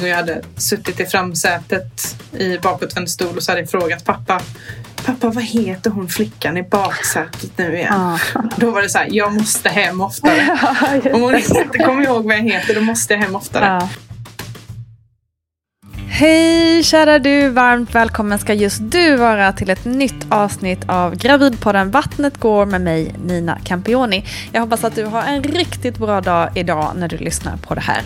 Och jag hade suttit i framsätet i bakåtvänd stol och så hade jag frågat pappa Pappa, vad heter hon flickan i baksätet nu igen? Ah. Då var det så här, jag måste hem oftare. Om hon inte kommer ihåg vad jag heter, då måste jag hem oftare. Ah. Hej kära du! Varmt välkommen ska just du vara till ett nytt avsnitt av Gravidpodden Vattnet går med mig Nina Campioni. Jag hoppas att du har en riktigt bra dag idag när du lyssnar på det här.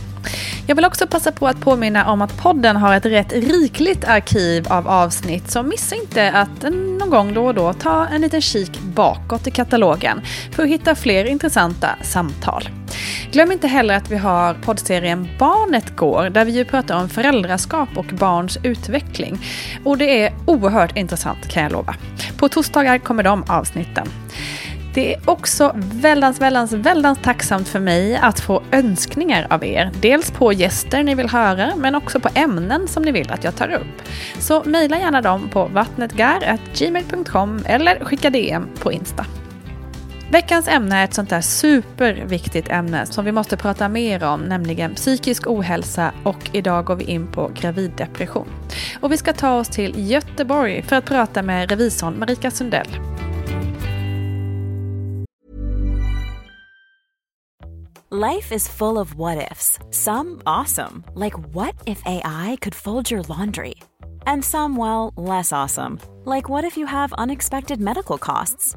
Jag vill också passa på att påminna om att podden har ett rätt rikligt arkiv av avsnitt så missa inte att någon gång då och då ta en liten kik bakåt i katalogen för att hitta fler intressanta samtal. Glöm inte heller att vi har poddserien Barnet går där vi ju pratar om föräldraskap och barns utveckling. Och det är oerhört intressant kan jag lova. På torsdagar kommer de avsnitten. Det är också väldans, väldans, väldans tacksamt för mig att få önskningar av er. Dels på gäster ni vill höra, men också på ämnen som ni vill att jag tar upp. Så mejla gärna dem på vattnetgar.gmail.com eller skicka DM på Insta. Veckans ämne är ett sånt där superviktigt ämne som vi måste prata mer om, nämligen psykisk ohälsa och idag går vi in på graviddepression. Och vi ska ta oss till Göteborg för att prata med revisorn Marika Sundell. Life is full of what ifs. Some awesome, like what if AI could fold your laundry? And some, well, less awesome, like what if you have unexpected medical costs?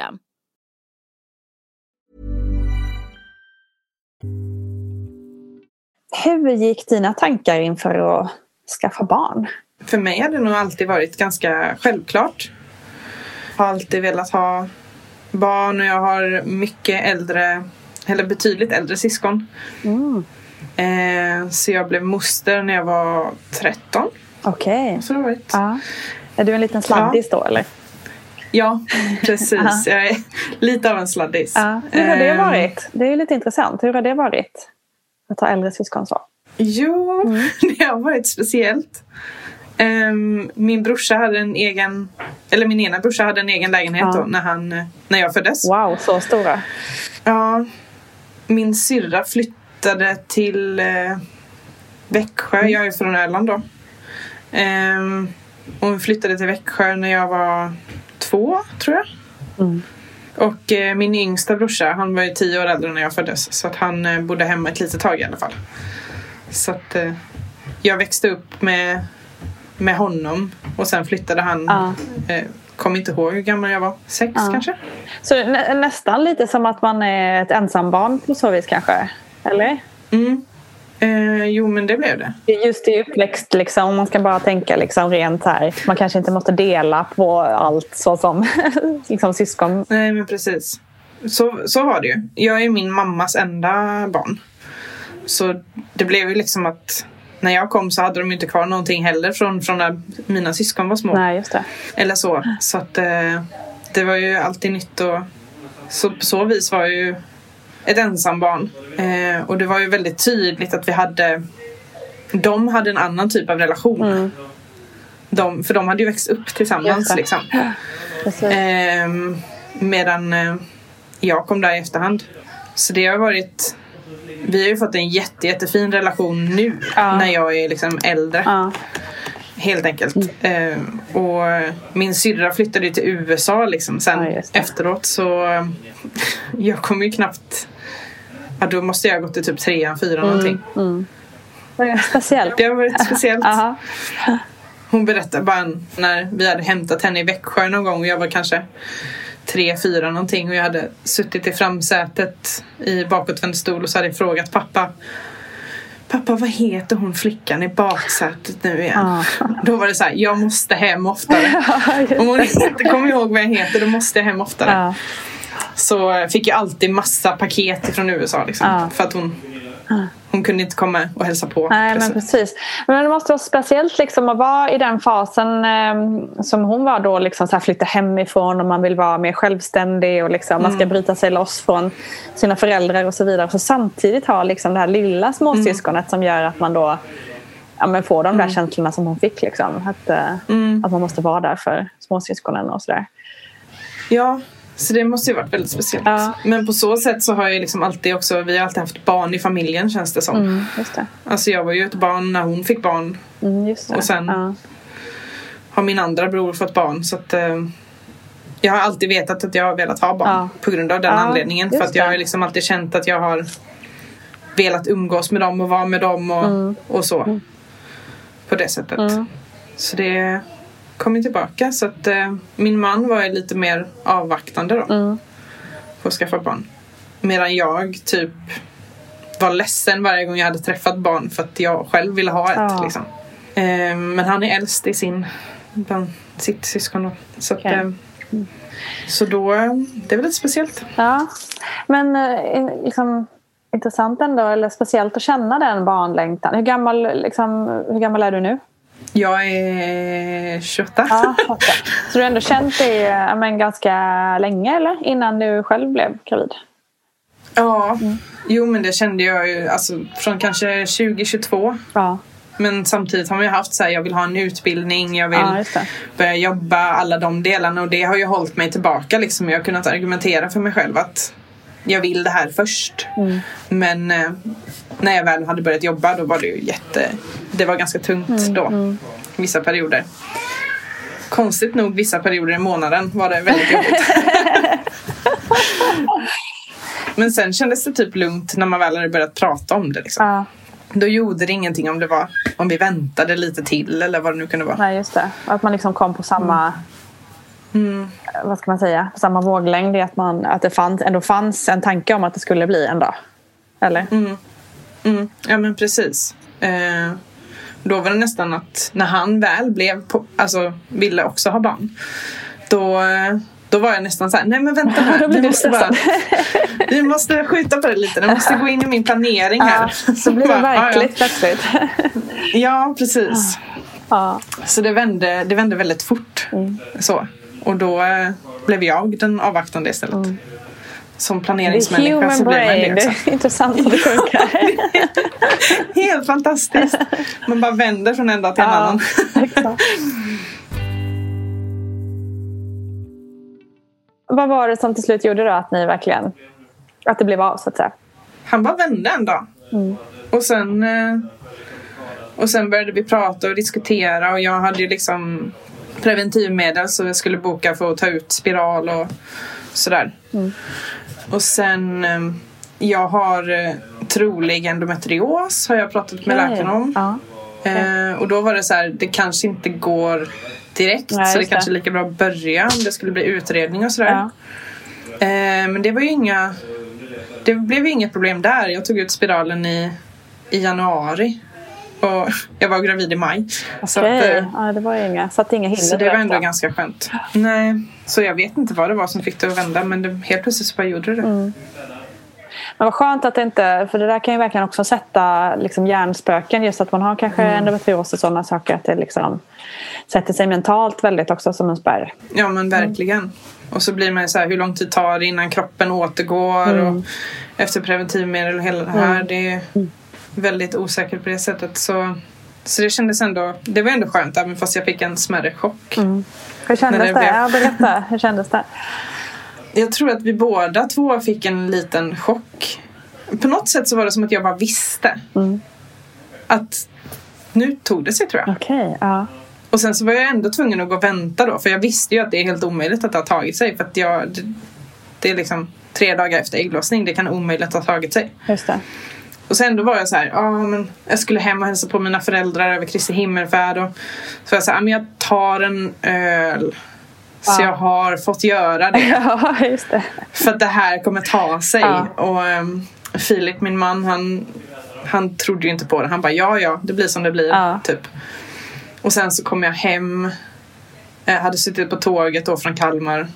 System. Hur gick dina tankar inför att skaffa barn? För mig har det nog alltid varit ganska självklart. Jag har alltid velat ha barn och jag har mycket äldre, eller betydligt äldre syskon. Mm. Eh, så jag blev moster när jag var 13. Okej. Okay. Ja. Är du en liten sladdis ja. då eller? Ja, precis. jag är lite av en sladdis. Ja. Hur har det ehm. varit? Det är lite intressant. Hur har det varit? Att ha äldre syskon så? Jo, mm. det har varit speciellt. Ehm, min brorsa hade en egen, eller min ena brorsa hade en egen lägenhet Ja. då när, han, när jag föddes. Wow, så stora. Ja, min syrra flyttade till eh, Växjö. Mm. Jag är från Öland då. Ehm, hon flyttade till Växjö när jag var två, tror jag. Mm. Och eh, min yngsta brorsa, han var ju tio år äldre när jag föddes. Så att han eh, bodde hemma ett litet tag i alla fall. Så att eh, jag växte upp med, med honom. Och sen flyttade han. Ja. Eh, kom inte ihåg hur gammal jag var. Sex Ja. kanske? Så nä, nästan lite som att man är ett ensambarn på så vis kanske? Eller? Mm. Eh, jo, men det blev det. Just i uppväxt, liksom, om man ska bara tänka liksom rent här. Man kanske inte måste dela på allt så som liksom, syskon. Nej, men precis. Så, så var det ju. Jag är min mammas enda barn. Så det blev ju liksom att när jag kom så hade de inte kvar någonting heller från, från när mina syskon var små. Nej, just det. Eller så. Så att eh, det var ju alltid nytt och så på så vis var ju ett ensambarn. Eh, och det var ju väldigt tydligt att vi hade de hade en annan typ av relation. De, för de hade ju växt upp Mm. Tillsammans liksom. Ehm, medan eh, jag kom där i efterhand. Så det har varit... Vi har ju fått en jätte, jättefin relation nu Ja. när jag är liksom äldre. Ja. Helt enkelt. Ehm, och min syrra flyttade ju till USA liksom sen Ja, det. efteråt så eh, jag kommer ju knappt... Ja, då måste jag ha gått till typ trean, fyran någonting. Det är Speciellt. Det har varit speciellt. Hon berättade bara när vi hade hämtat henne i Växjö någon gång och jag var kanske tre, fyra någonting och jag hade suttit i framsätet i bakåtvänd stol och så hade jag frågat pappa Pappa, vad heter hon flickan i baksätet nu igen? Då var det så här, jag måste hem oftare. Om hon inte kommer ihåg vad jag heter, då måste jag hem oftare. Ja. Så fick jag alltid massa paket från USA liksom. Ja. För att hon, hon kunde inte komma och hälsa på. Nej, men precis. Men det måste vara speciellt liksom att vara i den fasen eh, som hon var då. Liksom så här flytta hemifrån och man vill vara mer självständig och liksom, man ska bryta sig loss från sina föräldrar och så vidare. Så samtidigt ha liksom det här lilla småsyskonet som gör att man då ja, men får de där känslorna som hon fick. Liksom. Att, eh, att man måste vara där för småsyskonen och sådär. Ja, så det måste ju varit väldigt speciellt. Ja. Men på så sätt så har jag liksom alltid också, vi har alltid haft barn i familjen känns det som. Mm, just det. Alltså jag var ju ett barn när hon fick barn. Mm. Och sen- ja. Har min andra bror fått barn så att eh, jag har alltid vetat att jag har velat ha barn. Ja. På grund av den anledningen. För att jag har liksom alltid känt att jag har velat umgås med dem och vara med dem och, Mm. och så. På det sättet. Så det kom ju tillbaka. Så att eh, min man var lite mer avvaktande då. Mm. På att skaffa barn. Medan jag typ var ledsen varje gång jag hade träffat barn för att jag själv ville ha ett. Ja. Liksom. Eh, men han är äldst i sin, bland sitt syskon. Då. Så, att, Okej. eh, så då, det är väl lite speciellt. Ja, men eh, liksom, intressant ändå, eller speciellt att känna den barnlängtan. Hur gammal, liksom, hur gammal är du nu? Jag är 28. Ja. Så du har ändå känt det ja, men, ganska länge, eller? Innan du själv blev gravid? Ja, jo men det kände jag ju alltså, från kanske 2022. Ja, Men samtidigt har man ju haft så här, jag vill ha en utbildning, jag vill ja börja jobba, alla de delarna och det har ju hållit mig tillbaka liksom. Jag har kunnat argumentera för mig själv att jag vill det här först. Mm. Men eh, när jag väl hade börjat jobba då var det ju jätte, det var ganska tungt Mm, då. Vissa perioder. Konstigt nog vissa perioder i månaden var det väldigt jobbigt. Men sen kändes det typ lugnt när man väl hade börjat prata om det. Liksom. Ja, Då gjorde det ingenting om det var om vi väntade lite till eller vad det nu kunde vara. nej, just det. Att man liksom kom på samma... Mm. Vad ska man säga? På samma våglängd i att, man, att det fanns, ändå fanns en tanke om att det skulle bli en dag. Eller? Mm, ja men precis. Eh, då var det nästan att när han väl blev på, alltså ville också ha barn. Då, eh, då var jag nästan så här, nej men vänta här. Vi måste, bara, vi måste skjuta på det lite. Det måste gå in i min planering här. Ja, så blir det verkligt plötsligt. Ja, ja precis. Ja. Så det vände, det vände väldigt fort. Mm. Så. Och då eh, blev jag den avvaktande istället. Mm. som Det planeringsmänniska human så blir man det. Det Också. är intressant hur det funkar. Helt fantastiskt. Man bara vänder från en dag till en Ja, annan. exakt. Vad var det som till slut gjorde då att ni verkligen att det blev av så att säga? Han bara vände en dag. Och sen eh, och sen började vi prata och diskutera och jag hade ju liksom preventivmedel så jag skulle boka för att ta ut spiral och sådär. Och sen eh, jag har eh, trolig endometrios har jag pratat med läkaren om. Ja. Eh, och då var det så här, det kanske inte går direkt Nej, så det kanske är lika bra att börja om det skulle bli utredning och sådär. Ja. Men det var ju inga Det blev inget problem där. Jag tog ut spiralen i, i januari. Och jag var gravid i maj. Så, att, eh, ja, det var inga, satte inga hinder så det var ändå ganska skönt. Nej, så jag vet inte vad det var som fick det att vända men det, helt plötsligt så bara gjorde det. Mm. Men vad skönt att det inte, för det där kan ju verkligen också sätta liksom hjärnspöken just att man har kanske Mm. endometrios och sådana saker att det liksom sätter sig mentalt väldigt också som en spärr. Ja men verkligen. Och så blir man ju så här, hur lång tid tar det innan kroppen återgår Mm. och efter preventivmedel och hela det här. Det är väldigt osäkert på det sättet. Så, så det kändes ändå, det var ändå skönt även fast jag fick en smärre chock. Hur kändes det? det blev- Ja, berätta. Hur kändes det? Jag tror att vi båda två fick en liten chock. På något sätt så var det som att jag bara visste. Att nu tog det sig tror jag. Okej, ja. Och sen så var jag ändå tvungen att gå och vänta då. För jag visste ju att det är helt omöjligt att det har tagit sig. För att jag, det, det är liksom tre dagar efter ägglossning. Det kan omöjligt ha tagit sig. Just det. Och sen då var jag så här, ja men jag skulle hem och hälsa på mina föräldrar över Kristi himmelfärd. Och så jag här, ja, men jag tar en öl. Så Ja. jag har fått göra det. Ja, det. För att det här kommer ta sig. Ja. Och um, Filip, min man, han, han trodde ju inte på det. Han bara, ja ja, det blir som det blir. Ja. Typ. Och sen så kom jag hem. Jag hade suttit på tåget då från Kalmar.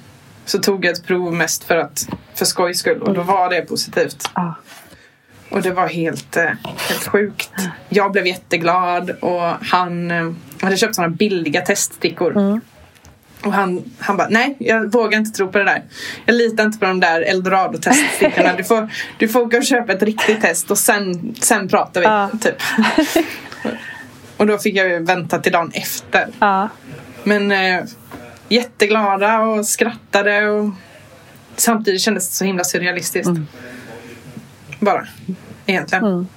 Så tog jag ett prov mest för att för skojs skull. Och då var det positivt. Ja. Och det var helt, eh, helt sjukt. Jag blev jätteglad och han eh, hade köpt sådana billiga teststickor. Och han, han bara, nej jag vågar inte tro på det där. Jag litar inte på de där eldorado-teststickorna. Du får, du får åka och köpa ett riktigt test och sen, sen pratar vi. Ja. Typ. och då fick jag ju vänta till dagen efter. Ja. Men eh, jätteglada och skrattade och samtidigt kändes det så himla surrealistiskt. Bara, egentligen.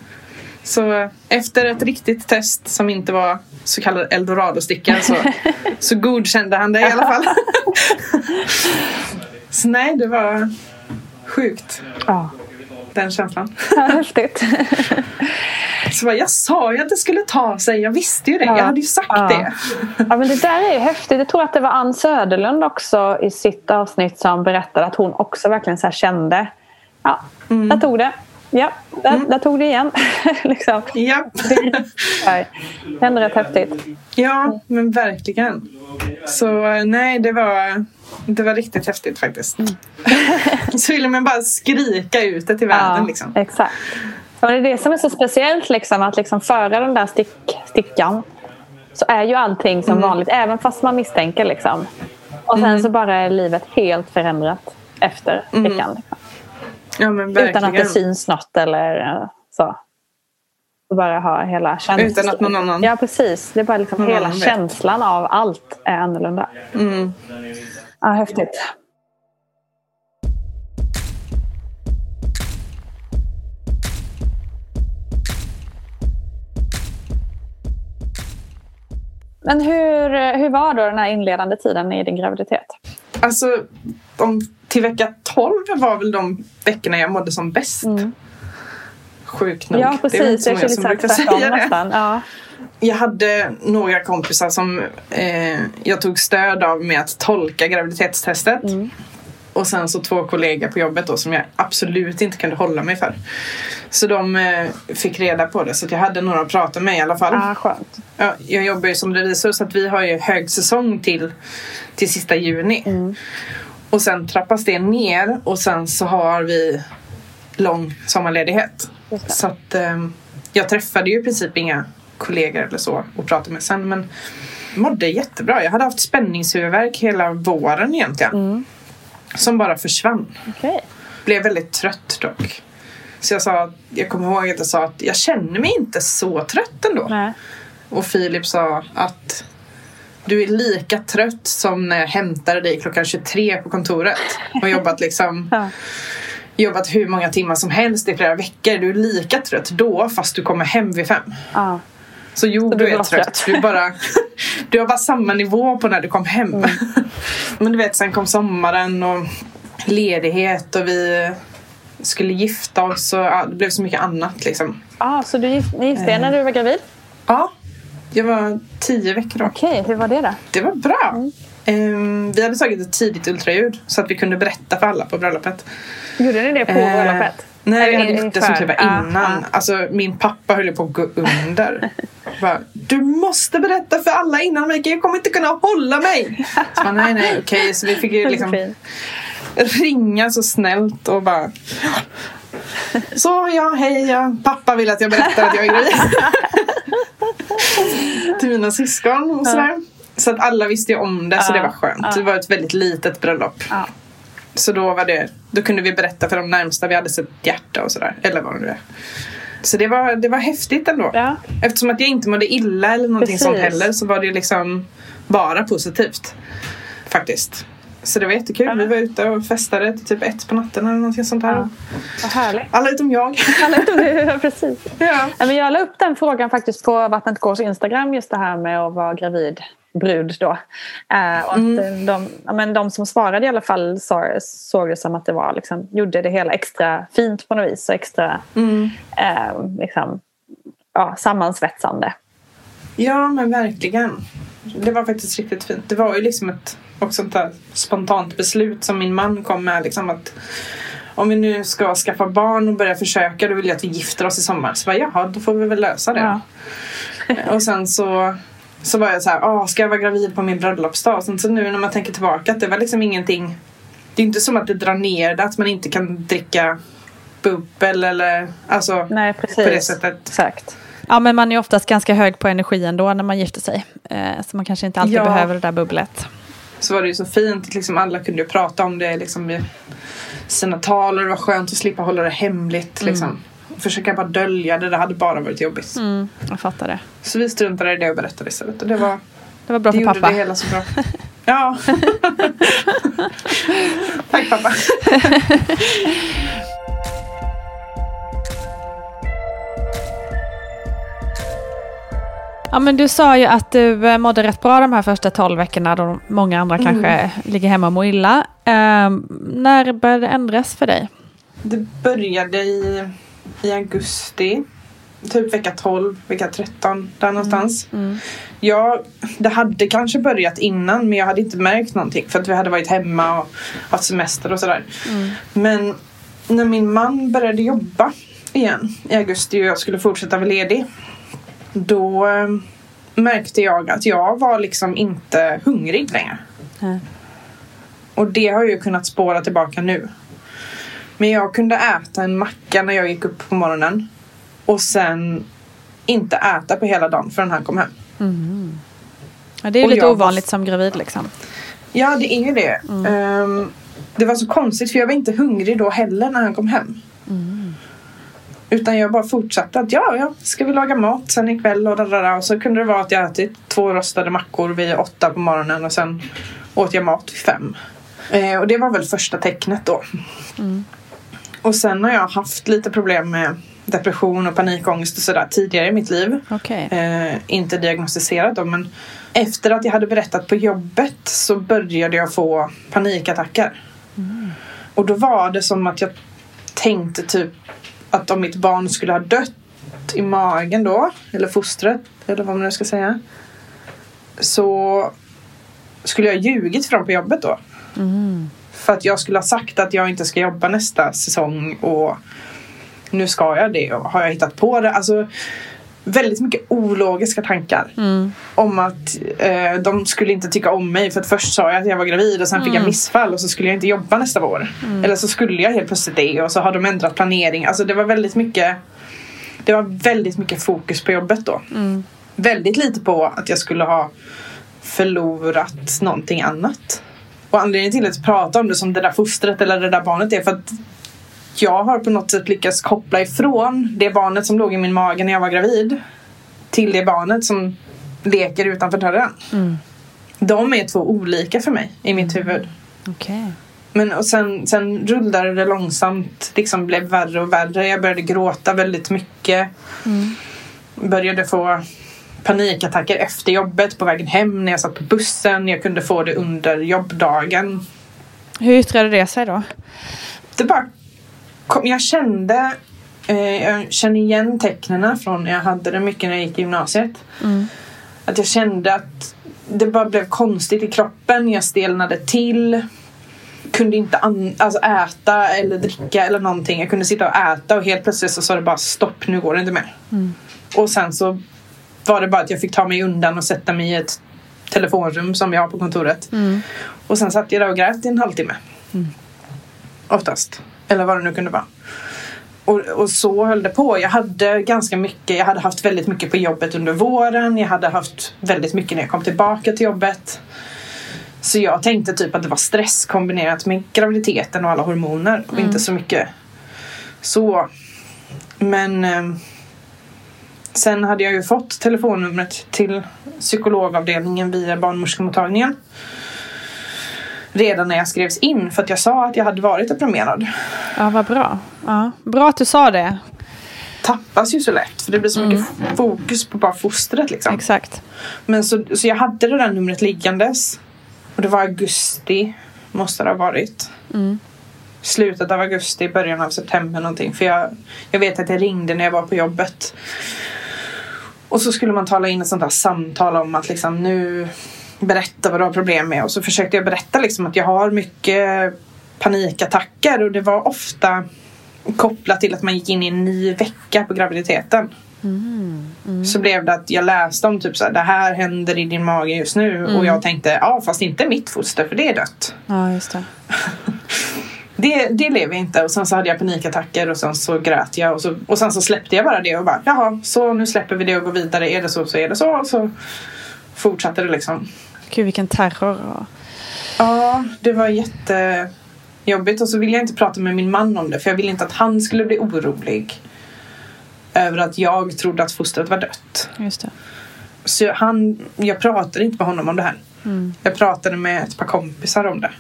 Så eh, efter ett riktigt test som inte var så kallad eldorado-sticka så, så godkände han det i alla fall. så nej, det var sjukt, ja. den känslan. ja häftigt. Så bara, jag sa ju att det skulle ta sig, jag visste ju det, Ja. jag hade ju sagt Ja. det. Ja, men det där är ju häftigt. Jag tror att det var Ann Söderlund också i sitt avsnitt som berättade att hon också verkligen så kände. Ja, Mm. där tog det. Ja, där, där tog det igen. liksom. Ja. Det är rätt häftigt. Ja, men verkligen. Så nej, det var, det var riktigt häftigt faktiskt. Så ville man bara skrika ut det till världen liksom. Exakt. Och det är det som är så speciellt, liksom, att liksom föra den där stick, stickan så är ju allting som Mm. vanligt, även fast man misstänker. Liksom. Och sen så bara är livet helt förändrat efter stickan. Ja. Utan att det syns något eller så. Och bara ha hela känslan. Utan att någon annan- Ja, precis. Det är bara liksom Någon hela känslan av allt är annorlunda. Mm. Ja, häftigt. Men hur, hur var då den här inledande tiden i din graviditet? Alltså, de, till vecka 12 var väl de veckorna jag mådde som bäst. Sjukt nog. Mm. Ja, Det är precis. inte Jag så många som brukar säga det. Ja. Jag hade några kompisar som eh, jag tog stöd av med att tolka graviditetstestet. Mm. Och sen så två kollegor på jobbet då som jag absolut inte kunde hålla mig för. Så de eh, fick reda på det så jag hade några att prata med i alla fall. Ja, skönt. Ja, jag jobbar ju som revisor så att vi har ju högsäsong till, till sista juni. Mm. Och sen trappas det ner och sen så har vi lång sommarledighet. Så att ehm, jag träffade ju i princip inga kollegor eller så och pratade med sen men mådde jättebra. Jag hade haft spänningshuvudvärk hela våren egentligen. Mm. Som bara försvann. Okej. blev väldigt trött dock. Så jag sa, jag kommer ihåg att jag sa att jag känner mig inte så trött ändå. Nej. Och Filip sa att du är lika trött som när jag hämtade dig klockan 23 på kontoret. Och jobbat liksom Ja. jobbat hur många timmar som helst i flera veckor. Du är lika trött då fast du kommer hem vid fem. Ja. Så jo, Så du du är trött. trött. Du, bara, du har bara samma nivå på när du kom hem. Mm. Men du vet, sen kom sommaren och ledighet och vi skulle gifta oss och ja, det blev så mycket annat liksom. Ah, så du gift, ni gifte er Eh. när du var gravid? Ja, jag var tio veckor då. Okej, hur var det då? Det var bra. Mm. Ehm, vi hade tagit ett tidigt ultraljud så att vi kunde berätta för alla på bröllopet. Gjorde ni det på Eh, bröllopet? Nej, vi hade gjort det som ungefär? typ var innan. ja. Alltså min pappa höll på att gå under. Bara, du måste berätta för alla innan Mikael, jag kommer inte kunna hålla mig. Så bara, nej, nej, okej. Så vi fick ju liksom ringa så snällt och bara Så ja, hej, ja. pappa vill att jag berättar att jag är gravid. Till mina syskon och sådär. Så att alla visste ju om det så det var skönt. Det var ett väldigt litet bröllop. Så då var det, då kunde vi berätta för de närmsta vi hade sett hjärta och sådär. Eller vad det nu är. Så det var, det var häftigt ändå. Ja. Eftersom att jag inte mådde illa eller någonting Precis. sånt heller så var det liksom bara positivt. Faktiskt. Så det var jättekul. Ja. Vi var ute och festade till typ ett på natten eller någonting sånt här. Ja. Vad härligt. Alla utom jag. ja, precis. ja. Men jag la upp den frågan faktiskt på Vattnet Gås Instagram just det här med att vara gravid brud då. Eh, och att Mm. de, men de som svarade i alla fall så, såg det som att det var liksom, gjorde det hela extra fint på något vis och extra Mm. eh, liksom, ja, sammansvetsande. ja, men verkligen. Det var faktiskt riktigt fint. Det var ju liksom ett också ett spontant beslut som min man kom med. Liksom att om vi nu ska skaffa barn och börja försöka då vill jag att vi gifter oss i sommar. Så bara, jaha, då får vi väl lösa det. Ja. Och sen så, så var jag så här, ah, ska jag vara gravid på min bröllopsdag? Sen så nu när man tänker tillbaka att det var liksom ingenting. Det är inte som att det drar ner det, att man inte kan dricka bubbel eller alltså Nej, precis. på det sättet. Exakt. Ja, men man är oftast ganska hög på energi ändå när man gifter sig. Eh, så man kanske inte alltid Ja. behöver det där bubblet. Så var det ju så fint att liksom alla kunde prata om det liksom i sina tal och det var skönt att slippa hålla det hemligt. Liksom. Försöka bara dölja det, det hade bara varit jobbigt. Mm, jag fattar det. Så vi struntade i det och berättade istället. Och det var Det var bra det för gjorde pappa. det hela så bra. Ja. Tack pappa. Ja, men du sa ju att du eh, mådde rätt bra de här första 12 veckorna då många andra kanske ligger hemma och mår illa. Ehm, när började det ändras för dig? Det började i, i augusti. Typ vecka 12, vecka 13, där någonstans. Ja, det hade kanske börjat innan men jag hade inte märkt någonting för att vi hade varit hemma och haft semester och sådär. Men när min man började jobba igen i augusti och jag skulle fortsätta vara ledig då eh, märkte jag att jag var liksom inte hungrig längre. Nej. Och det har ju kunnat spåra tillbaka nu. Men jag kunde äta en macka när jag gick upp på morgonen. Och sen inte äta på hela dagen förrän han kom hem. Ja, det är ju Och lite jag var- ovanligt som gravid liksom. Ja, det är ju det. Ehm, det var så konstigt för jag var inte hungrig då heller när han kom hem. Utan jag bara fortsatte att ja, ja, ska vi laga mat sen ikväll och dadada. Och så kunde det vara att jag ätit två rostade mackor vid åtta på morgonen och sen åt jag mat vid fem. Eh, och det var väl första tecknet då. Och sen har jag haft lite problem med depression och panikångest och sådär tidigare i mitt liv. Okej. Eh, inte diagnostiserat då men efter att jag hade berättat på jobbet så började jag få panikattacker. Och då var det som att jag tänkte typ att om mitt barn skulle ha dött i magen då, eller fostret, eller vad man nu ska säga. Så skulle jag ha ljugit för dem på jobbet då. För att jag skulle ha sagt att jag inte ska jobba nästa säsong och nu ska jag det och har jag hittat på det. Alltså väldigt mycket ologiska tankar. Om att eh, de skulle inte tycka om mig för att först sa jag att jag var gravid och sen fick jag missfall och så skulle jag inte jobba nästa år. Eller så skulle jag helt plötsligt det och så har de ändrat planering. Alltså det var väldigt mycket Det var väldigt mycket fokus på jobbet då. Väldigt lite på att jag skulle ha förlorat någonting annat. Och anledningen till att jag pratar om det som det där fostret eller det där barnet är för att jag har på något sätt lyckats koppla ifrån det barnet som låg i min mage när jag var gravid till det barnet som leker utanför dörren. Mm. De är två olika för mig i mitt huvud. Okej. Men och sen, sen rullade det långsamt, liksom blev värre och värre. Jag började gråta väldigt mycket. Började få panikattacker efter jobbet, på vägen hem, när jag satt på bussen. Jag kunde få det under jobbdagen. Hur yttrade det sig då? Det bara kom, jag kände eh, jag känner igen tecknen från när jag hade det mycket när jag gick i gymnasiet. Att jag kände att det bara blev konstigt i kroppen. Jag stelnade till. Kunde inte alltså äta eller dricka eller någonting. Jag kunde sitta och äta och helt plötsligt så sa det bara stopp, nu går det inte mer. Och sen så var det bara att jag fick ta mig undan och sätta mig i ett telefonrum som jag har på kontoret. Och sen satt jag där och grät i en halvtimme. Oftast. Eller vad det nu kunde vara. Och, och så höll det på. Jag hade ganska mycket. Jag hade haft väldigt mycket på jobbet under våren. Jag hade haft väldigt mycket när jag kom tillbaka till jobbet. Så jag tänkte typ att det var stress kombinerat med graviditeten och alla hormoner. Och inte så mycket så. Men eh, sen hade jag ju fått telefonnumret till psykologavdelningen via barnmorskemottagningen. Redan när jag skrevs in för att jag sa att jag hade varit deprimerad. Ja, vad bra. Ja. Bra att du sa det. tappas ju så lätt för det blir så mycket fokus på bara fostret liksom. Exakt. Men så, så jag hade det där numret liggandes. Och det var augusti, måste det ha varit. Slutet av augusti, början av september någonting. För jag, jag vet att jag ringde när jag var på jobbet. Och så skulle man tala in ett sånt här samtal om att liksom nu berätta vad du har problem med. Och så försökte jag berätta liksom att jag har mycket panikattacker och det var ofta kopplat till att man gick in i en ny vecka på graviditeten. Så blev det att jag läste om typ så här, det här händer i din mage just nu och jag tänkte ja fast inte mitt foster för det är dött. Ja, just det. Det, det lever inte och sen så hade jag panikattacker och sen så grät jag och, så, och sen så släppte jag bara det och bara jaha så nu släpper vi det och går vidare. Är det så så är det så. Och så fortsatte det liksom. Gud, vilken terror. Ja, det var jättejobbigt och så ville jag inte prata med min man om det för jag ville inte att han skulle bli orolig över att jag trodde att fostret var dött. Just det. Så han, jag pratade inte med honom om det här. Jag pratade med ett par kompisar om det.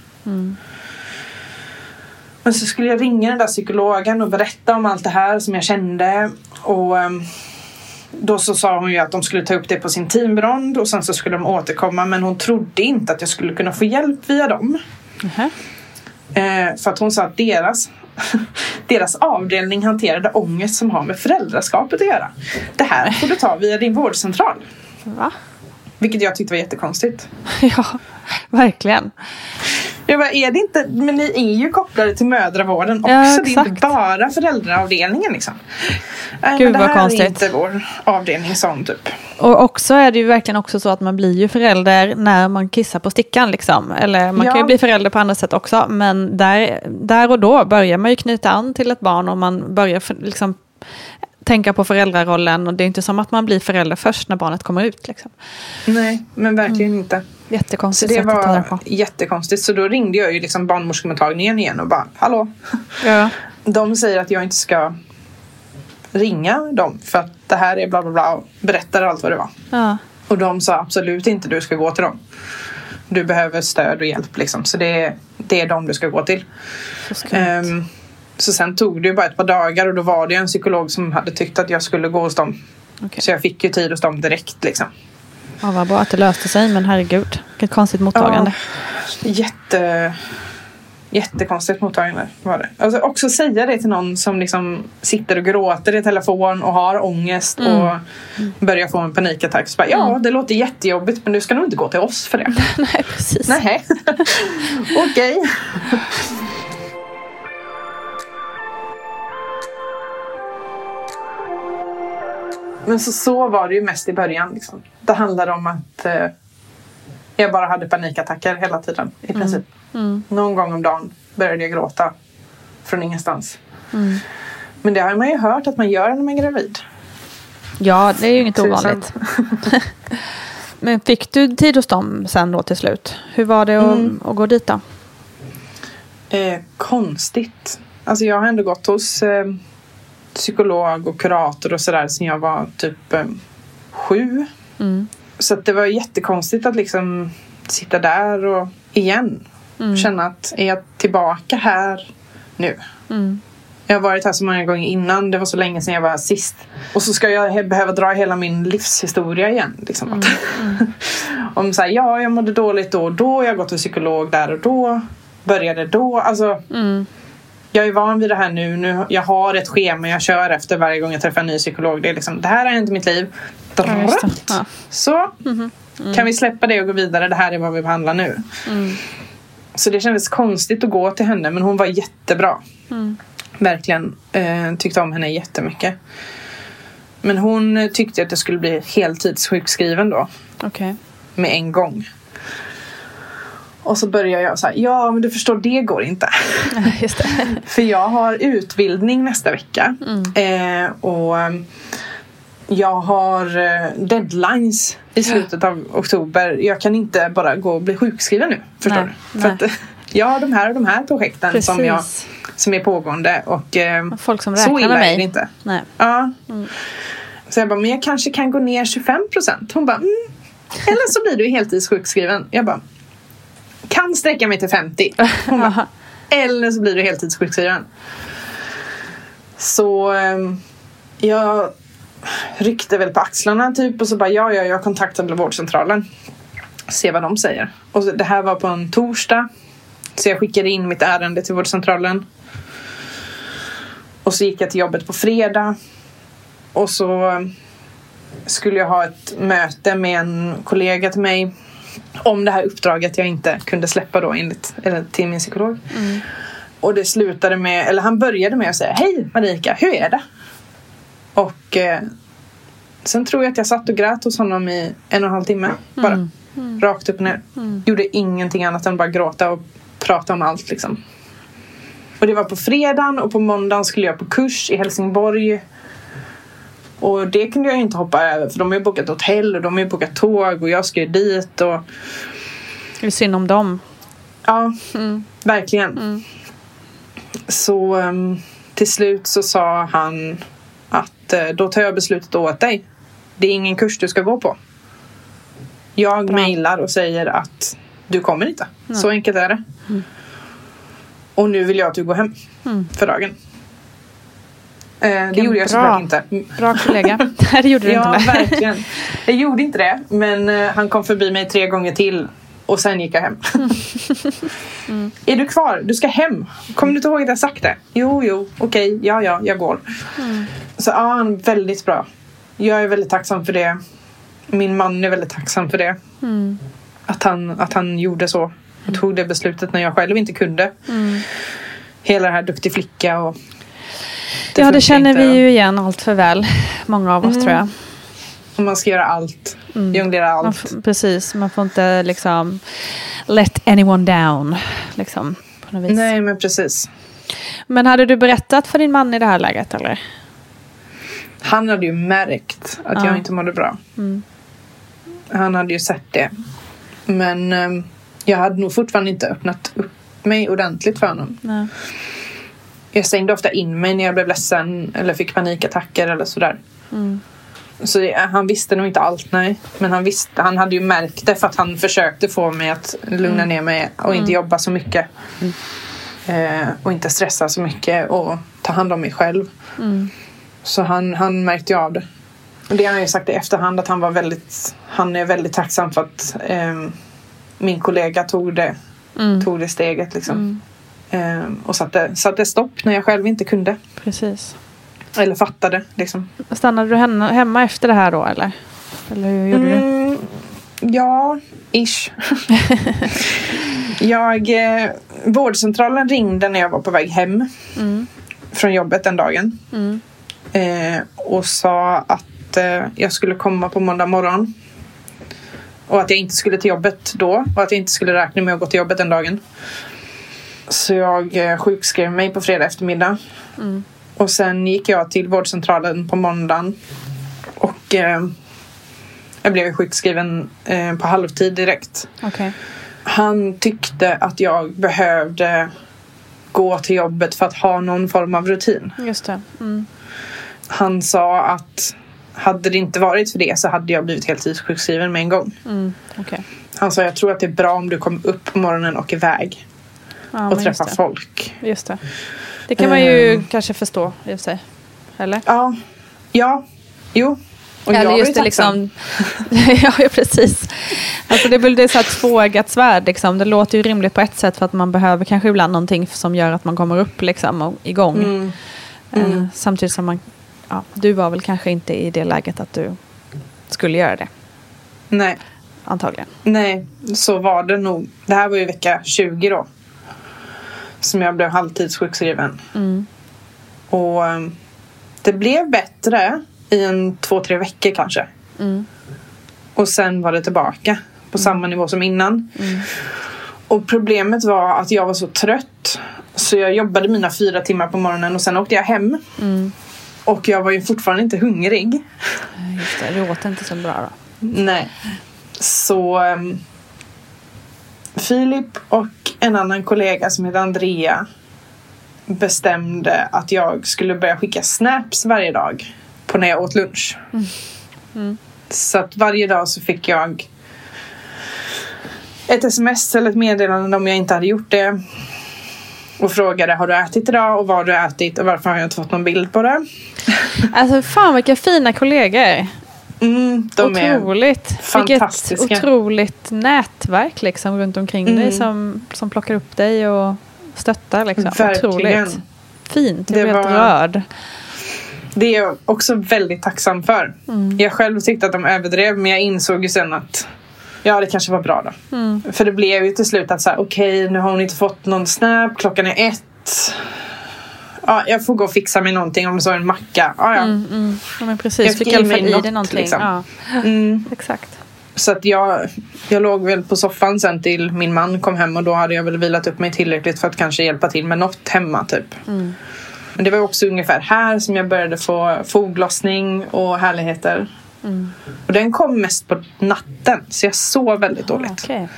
Men så skulle jag ringa den där psykologen och berätta om allt det här som jag kände. Och ehm, då så sa hon ju att de skulle ta upp det på sin teamrond och sen så skulle de återkomma. Men hon trodde inte att jag skulle kunna få hjälp via dem. Nähä. Eh, för att hon sa att deras, deras avdelning hanterade ångest som har med föräldraskapet att göra. Det här får du ta via din vårdcentral. Va? Vilket jag tyckte var jättekonstigt. Ja, verkligen. Jag bara, är det inte, men ni är ju kopplade till mödravården också. Ja, det är inte bara föräldraavdelningen liksom. Nej, Gud, men det vad här konstigt. är inte vår avdelning sån typ. Och också är det ju verkligen också så att man blir ju förälder när man kissar på stickan. Liksom. Eller man kan ju Ja. bli förälder på andra sätt också. Men där, där och då börjar man ju knyta an till ett barn och man börjar liksom, tänka på föräldrarollen. Och det är inte som att man blir förälder först när barnet kommer ut. Liksom. Nej, men verkligen inte. Så Jättekonstigt ta det var på. jättekonstigt. Så då ringde jag ju liksom barnmorskemottagningen igen och bara, hallå? Ja. De säger att jag inte ska ringa dem för att det här är bla bla bla och berättar allt vad det var. Ja. Och de sa absolut inte du ska gå till dem. Du behöver stöd och hjälp liksom. Så det är, det är dem du ska gå till. Så. Ehm, så sen tog det bara ett par dagar och då var det en psykolog som hade tyckt att jag skulle gå hos dem. Okej. Så jag fick ju tid hos dem direkt liksom. Ja, vad bra att det löste sig, men herregud. Vilket konstigt mottagande. Jätte, jättekonstigt mottagande var det. Alltså också säga det till någon som liksom sitter och gråter i telefon och har ångest och börjar få en panikattack. Så bara, ja, det låter jättejobbigt men du ska nog inte gå till oss för det. Nej, precis. Nej, okej. Men så, så var det ju mest i början. Liksom. Det handlade om att eh, jag bara hade panikattacker hela tiden i princip. Någon gång om dagen började jag gråta från ingenstans. Men det har man ju hört att man gör när man är gravid. Ja, det är ju inget Tusen. ovanligt. Men fick du tid hos dem sen då till slut? Hur var det att, Mm. att gå dit då? Eh, konstigt. Alltså jag har ändå gått hos eh, psykolog och kurator och sådär sen jag var typ eh, sju. Mm. Så det var jättekonstigt att liksom sitta där och igen Mm. känna att är jag tillbaka här nu? Mm. Jag har varit här så många gånger innan. Det var så länge sedan jag var här sist. Och så ska jag behöva dra hela min livshistoria igen. Liksom. Att Om så här, ja, jag mådde dåligt då och då. Jag har gått till psykolog där och då. Började då. Alltså, Mm. Jag är van vid det här nu. nu. Jag har ett schema jag kör efter varje gång jag träffar en ny psykolog. Det, är liksom, det här har hänt i mitt liv. Ja, just det. Ja. Så kan vi släppa det och gå vidare. Det här är vad vi behandlar nu. Mm. Så det kändes konstigt att gå till henne men hon var jättebra. Mm. Verkligen eh, tyckte om henne jättemycket. Men hon tyckte att jag skulle bli heltidssjukskriven då. Okej. Med en gång. Och så började jag så här, ja men du förstår det går inte. Just. För jag har utbildning nästa vecka. Eh, och eh, jag har eh, deadlines i slutet av oktober. Jag kan inte bara gå och bli sjukskriven nu. Förstår Nej, du? För nej. att, jag har de här och de här projekten som, jag, som är pågående. Och eh, Folk som så räknar illa med mig. är det inte. Nej. Ja. Så jag bara, men jag kanske kan gå ner 25 procent. Hon bara, mm. eller så blir du heltidssjukskriven. Jag bara, kan sträcka mig till 50. Hon bara, eller så blir du heltidssjukskriven. Så ehm, jag ryckte väl på axlarna typ och så bara, ja, ja, jag kontaktar väl vårdcentralen. Se vad de säger. Och så, det här var på en torsdag. Så jag skickade in mitt ärende till vårdcentralen. Och så gick jag till jobbet på fredag. Och så skulle jag ha ett möte med en kollega till mig om det här uppdraget jag inte kunde släppa då enligt, eller till min psykolog. Och det slutade med, eller han började med att säga Hej Marika, hur är det? Och eh, sen tror jag att jag satt och grät hos honom i en och en halv timme bara. Rakt upp och ner. Gjorde ingenting annat än bara gråta och prata om allt liksom. Och det var på fredagen och på måndagen skulle jag på kurs i Helsingborg. Och det kunde jag inte hoppa över för de har ju bokat hotell och de har ju bokat tåg och jag ska ju dit och Det är synd om dem. ja, verkligen. Så ehm, till slut så sa han att eh, då tar jag beslutet åt dig. Det är ingen kurs du ska gå på. Jag mejlar och säger att du kommer inte. Så enkelt är det. Och nu vill jag att du går hem för dagen. Eh, det Vilken gjorde jag såklart inte. Bra kollega. Det gjorde du Ja, inte. verkligen. Jag gjorde inte det, men eh, han kom förbi mig tre gånger till och sen gick jag hem. Är du kvar? Du ska hem. Kommer du inte ihåg att jag sagt det? Jo, jo, okej, ja, ja, jag går. Så ja, han är väldigt bra. Jag är väldigt tacksam för det. Min man är väldigt tacksam för det. Att, han, att han gjorde så. Och tog det beslutet när jag själv inte kunde. Hela det här duktig flicka och... Ja, det känner inte. vi ju igen allt för väl. Många av oss tror jag. Och man ska göra allt. Jonglera Man allt. f- precis, man får inte liksom let anyone down. Liksom, på något vis. Nej, men precis. Men hade du berättat för din man i det här läget eller? Han hade ju märkt att Ja. jag inte mådde bra. Mm. Han hade ju sett det. Men ehm, jag hade nog fortfarande inte öppnat upp mig ordentligt för honom. Nej. Jag stängde ofta in mig när jag blev ledsen eller fick panikattacker eller sådär. Mm. Så det, han visste nog inte allt, nej. Men han visste, han hade ju märkt det för att han försökte få mig att lugna Mm. ner mig och inte jobba så mycket. Eh, och inte stressa så mycket och ta hand om mig själv. Mm. Så han, han märkte ju av det. Och det har han ju sagt i efterhand att han var väldigt, han är väldigt tacksam för att ehm, min kollega tog det, Mm. tog det steget liksom. Ehm, och satte, satte stopp när jag själv inte kunde. Precis. Eller fattade liksom. Stannade du hemma, efter det här då eller? Eller hur gjorde du? Mm, ja, ish. jag, eh, vårdcentralen ringde när jag var på väg hem Mm. från jobbet den dagen. Mm. Eh, och sa att eh, jag skulle komma på måndag morgon. Och att jag inte skulle till jobbet då. Och att jag inte skulle räkna med att gå till jobbet den dagen. Så jag eh, sjukskrev mig på fredag eftermiddag. Mm. Och sen gick jag till vårdcentralen på måndagen. Och eh, jag blev sjukskriven eh, på halvtid direkt. Okej. Han tyckte att jag behövde gå till jobbet för att ha någon form av rutin. Just det. Mm. Han sa att hade det inte varit för det så hade jag blivit heltidssjukskriven med en gång. Mm. Okay. Han sa jag tror att det är bra om du kommer upp på morgonen och iväg Ja, och men träffar just det. folk. Just det. Det kan man ju Ehm. kanske förstå i och för sig. Eller? Ja, ja, jo. Och jag Eller var just ju det liksom. ja, ja, precis. Alltså det är väl det är så här tvåeggat svärd liksom. Det låter ju rimligt på ett sätt för att man behöver kanske ibland någonting som gör att man kommer upp liksom och igång. Mm. Eh, samtidigt som man, ja, du var väl kanske inte i det läget att du skulle göra det. Nej, Antagligen. nej, så var det nog. Det här var ju vecka 20 då. Som jag blev halvtidssjukskriven. Mm. Och ehm, det blev bättre i en två, tre veckor kanske. Mm. Och sen var det tillbaka på samma nivå som innan. Och problemet var att jag var så trött. Så jag jobbade mina fyra timmar på morgonen och sen åkte jag hem. Och jag var ju fortfarande inte hungrig. Eh, Just det, du åt inte så bra då. Nej. Så um, Filip och en annan kollega som heter Andrea bestämde att jag skulle börja skicka snaps varje dag på när jag åt lunch. Så att varje dag så fick jag ett sms eller ett meddelande om jag inte hade gjort det. Och frågade har du ätit idag och vad har du ätit och varför har jag inte fått någon bild på det. Alltså fan vilka fina kollegor. Mm, de är otroligt. fantastiska. Vilket otroligt nätverk liksom runt omkring dig Mm. som, som plockar upp dig och stöttar. Liksom. Verkligen. Otroligt. Fint, jag Det blir helt rörd. Det är jag också väldigt tacksam för. Mm. Jag själv tyckte att de överdrev men jag insåg ju sen att ja, det kanske var bra då. Mm. För det blev ju till slut att så här, okej, nu har hon inte fått någon snap, klockan är ett. Ja, jag får gå och fixa mig någonting om så en macka. Ja, ja. Mm, mm. Ja, men Jag precis, fick fick i alla fall i dig någonting. liksom. Ja, Mm. exakt. Så att jag, jag låg väl på soffan sen till min man kom hem och då hade jag väl vilat upp mig tillräckligt för att kanske hjälpa till med något hemma typ. Mm. Men det var också ungefär här som jag började få foglossning och härligheter. Mm. Och den kom mest på natten så jag sov väldigt Ah, dåligt. okej.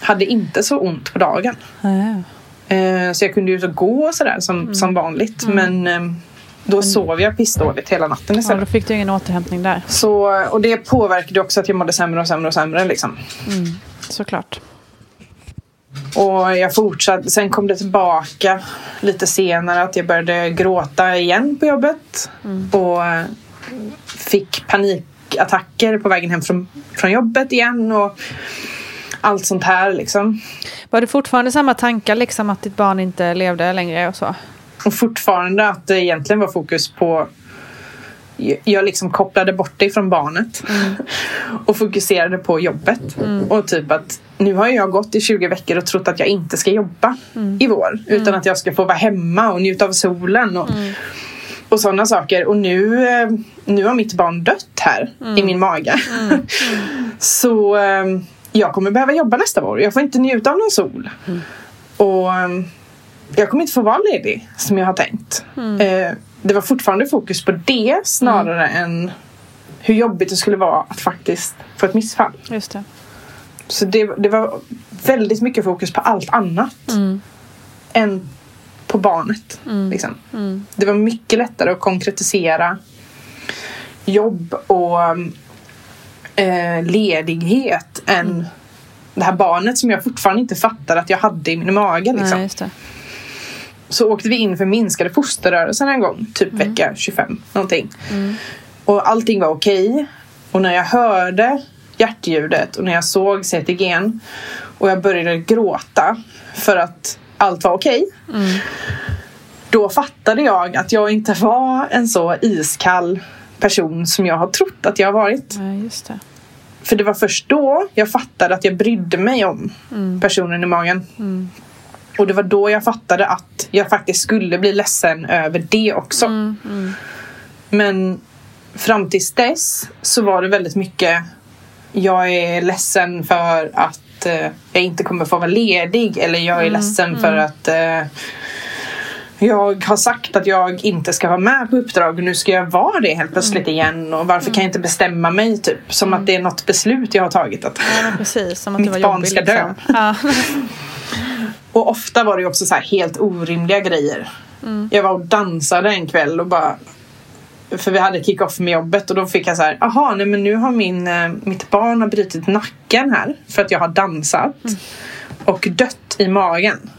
Hade inte så ont på dagen. Ja. Eh, så jag kunde ju gå och sådär som, Mm. som vanligt. Men eh, då sov jag pissdåligt hela natten ja, då istället. fick du ingen återhämtning där. Så, och det påverkade också att jag mådde sämre och sämre och sämre. Liksom. Såklart. Och jag fortsatte. Sen kom det tillbaka lite senare att jag började gråta igen på jobbet. Och eh, fick panikattacker på vägen hem från, från jobbet igen. Och allt sånt här liksom. Var det fortfarande samma tankar liksom att ditt barn inte levde längre och så? Och fortfarande att det egentligen var fokus på jag liksom kopplade bort det från barnet och fokuserade på jobbet. Och typ att nu har jag gått i 20 veckor och trott att jag inte ska jobba i vår. Utan att jag ska få vara hemma och njuta av solen. Och, och sådana saker. Och nu, eh, nu har mitt barn dött här i min mage. Så eh, jag kommer behöva jobba nästa vår. Jag får inte njuta av någon sol. Och eh, jag kommer inte få vara ledig som jag har tänkt. Eh, det var fortfarande fokus på det snarare än hur jobbigt det skulle vara att faktiskt få ett missfall. Just det. Så det, det var väldigt mycket fokus på allt annat än på barnet. Liksom. Det var mycket lättare att konkretisera jobb och eh, ledighet än det här barnet som jag fortfarande inte fattade att jag hade i min mage. Liksom. Nej. Så åkte vi in för minskade fosterrörelsen en gång, typ vecka 25 någonting. Och allting var okej. Och när jag hörde hjärtljudet och när jag såg CTG'n och jag började gråta för att allt var okej. Då fattade jag att jag inte var en så iskall person som jag har trott att jag har varit. Nej, just det. För det var först då jag fattade att jag brydde mig om personen i magen. Och det var då jag fattade att jag faktiskt skulle bli ledsen över det också. Men fram tills dess så var det väldigt mycket jag är ledsen för att eh, jag inte kommer få vara ledig eller jag är ledsen för att eh, jag har sagt att jag inte ska vara med på uppdrag och nu ska jag vara det helt plötsligt igen och varför kan jag inte bestämma mig typ som att det är något beslut jag har tagit att Ja, precis. Som att Mitt barn ska dö. liksom. Ja. Och ofta var det också så helt orimliga grejer. Jag var och dansade en kväll och bara för vi hade kick-off med jobbet och då fick jag så här, aha, nej men nu har min, eh, mitt barn har brutit nacken här för att jag har dansat och dött i magen.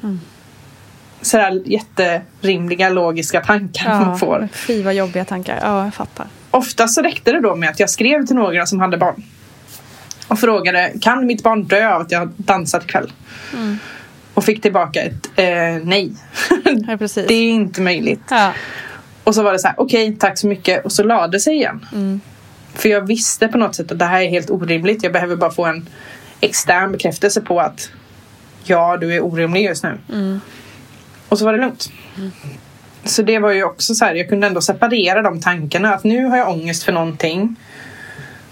Sådär jätterimliga logiska tankar man får. Fy vad jobbiga tankar. Ja, jag fattar. Oftast så räckte det då med att jag skrev till några som hade barn. Och frågade, kan mitt barn dö av att jag dansat ikväll? Och fick tillbaka ett eh, nej. Ja, precis. det är inte möjligt. Ja. Och så var det så här, okej, tack så mycket. Och så lade sig igen. För jag visste på något sätt att det här är helt orimligt. Jag behöver bara få en extern bekräftelse på att ja, du är orimlig just nu. Och så var det lugnt. Så det var ju också så här, jag kunde ändå separera de tankarna. Att nu har jag ångest för någonting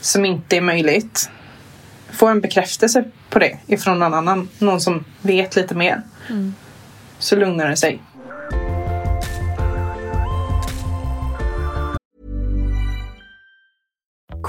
som inte är möjligt. Få en bekräftelse på det ifrån någon annan. Någon som vet lite mer. Så lugnar det sig.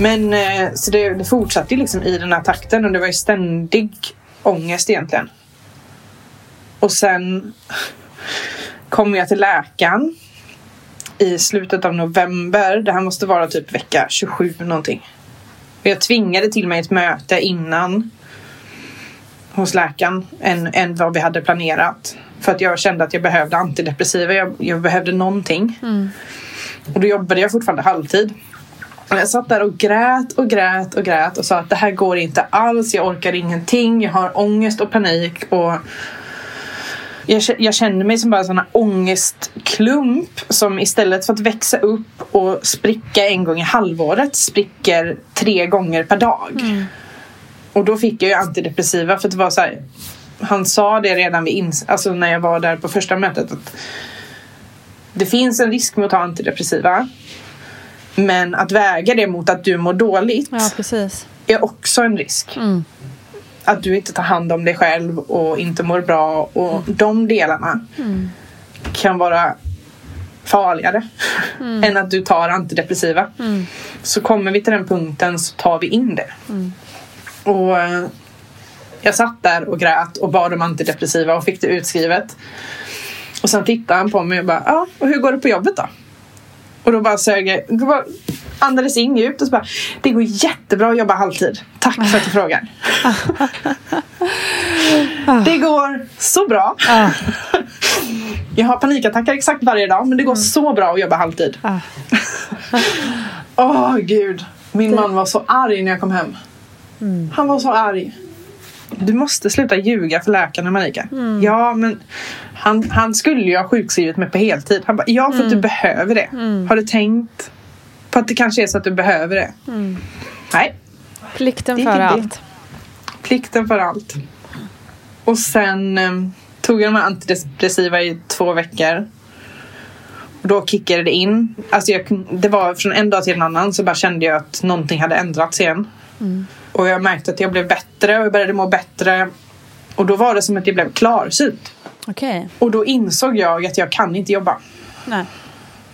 Men eh, så det, det fortsatte ju liksom i den här takten och det var ju ständig ångest egentligen. Och sen kom jag till läkaren i slutet av november. Det här måste vara typ vecka 27 någonting. Och jag tvingade till mig ett möte innan hos läkaren än, än vad vi hade planerat. För att jag kände att jag behövde antidepressiva. Jag, jag behövde någonting. Och då jobbade jag fortfarande halvtid. Och jag satt där och grät och grät och grät och sa att det här går inte alls. Jag orkar ingenting. Jag har ångest och panik. Och jag, jag känner mig som bara en sån här ångestklump som istället för att växa upp och spricka en gång i halvåret spricker tre gånger per dag. Och då fick jag ju antidepressiva för det var så här, Han sa det redan vid ins- alltså när jag var där på första mötet att det finns en risk med att ta antidepressiva. Men att väga det mot att du mår dåligt Ja, är också en risk. Att du inte tar hand om dig själv och inte mår bra och de delarna kan vara farligare än att du tar antidepressiva. Så kommer vi till den punkten så tar vi in det. Och eh, Jag satt där och grät och bad om antidepressiva och fick det utskrivet. Och sen tittade han på mig och bara, ja, och hur går det på jobbet då? Och då bara sög jag, andades in djupt och så bara, det går jättebra att jobba halvtid. Tack för att du frågar. det går så bra. Jag har panikattacker exakt varje dag men det går så bra att jobba halvtid. Åh oh, gud. Min man var så arg när jag kom hem. Han var så arg. Du måste sluta ljuga för läkarna Marika. Mm. Ja men han, han skulle ju ha sjukskrivit mig på heltid. Han bara, ja för att du behöver det. Har du tänkt på att det kanske är så att du behöver det? Nej. Plikten Det före allt. Plikten för allt. Och sen eh, tog jag de här antidepressiva i två veckor. Och då kickade det in. Alltså jag, det var från en dag till en annan så bara kände jag att någonting hade ändrats igen. Och jag märkte att jag blev bättre och jag började må bättre. Och då var det som att jag blev klarsynt. Okej. Och då insåg jag att jag kan inte jobba. Nej.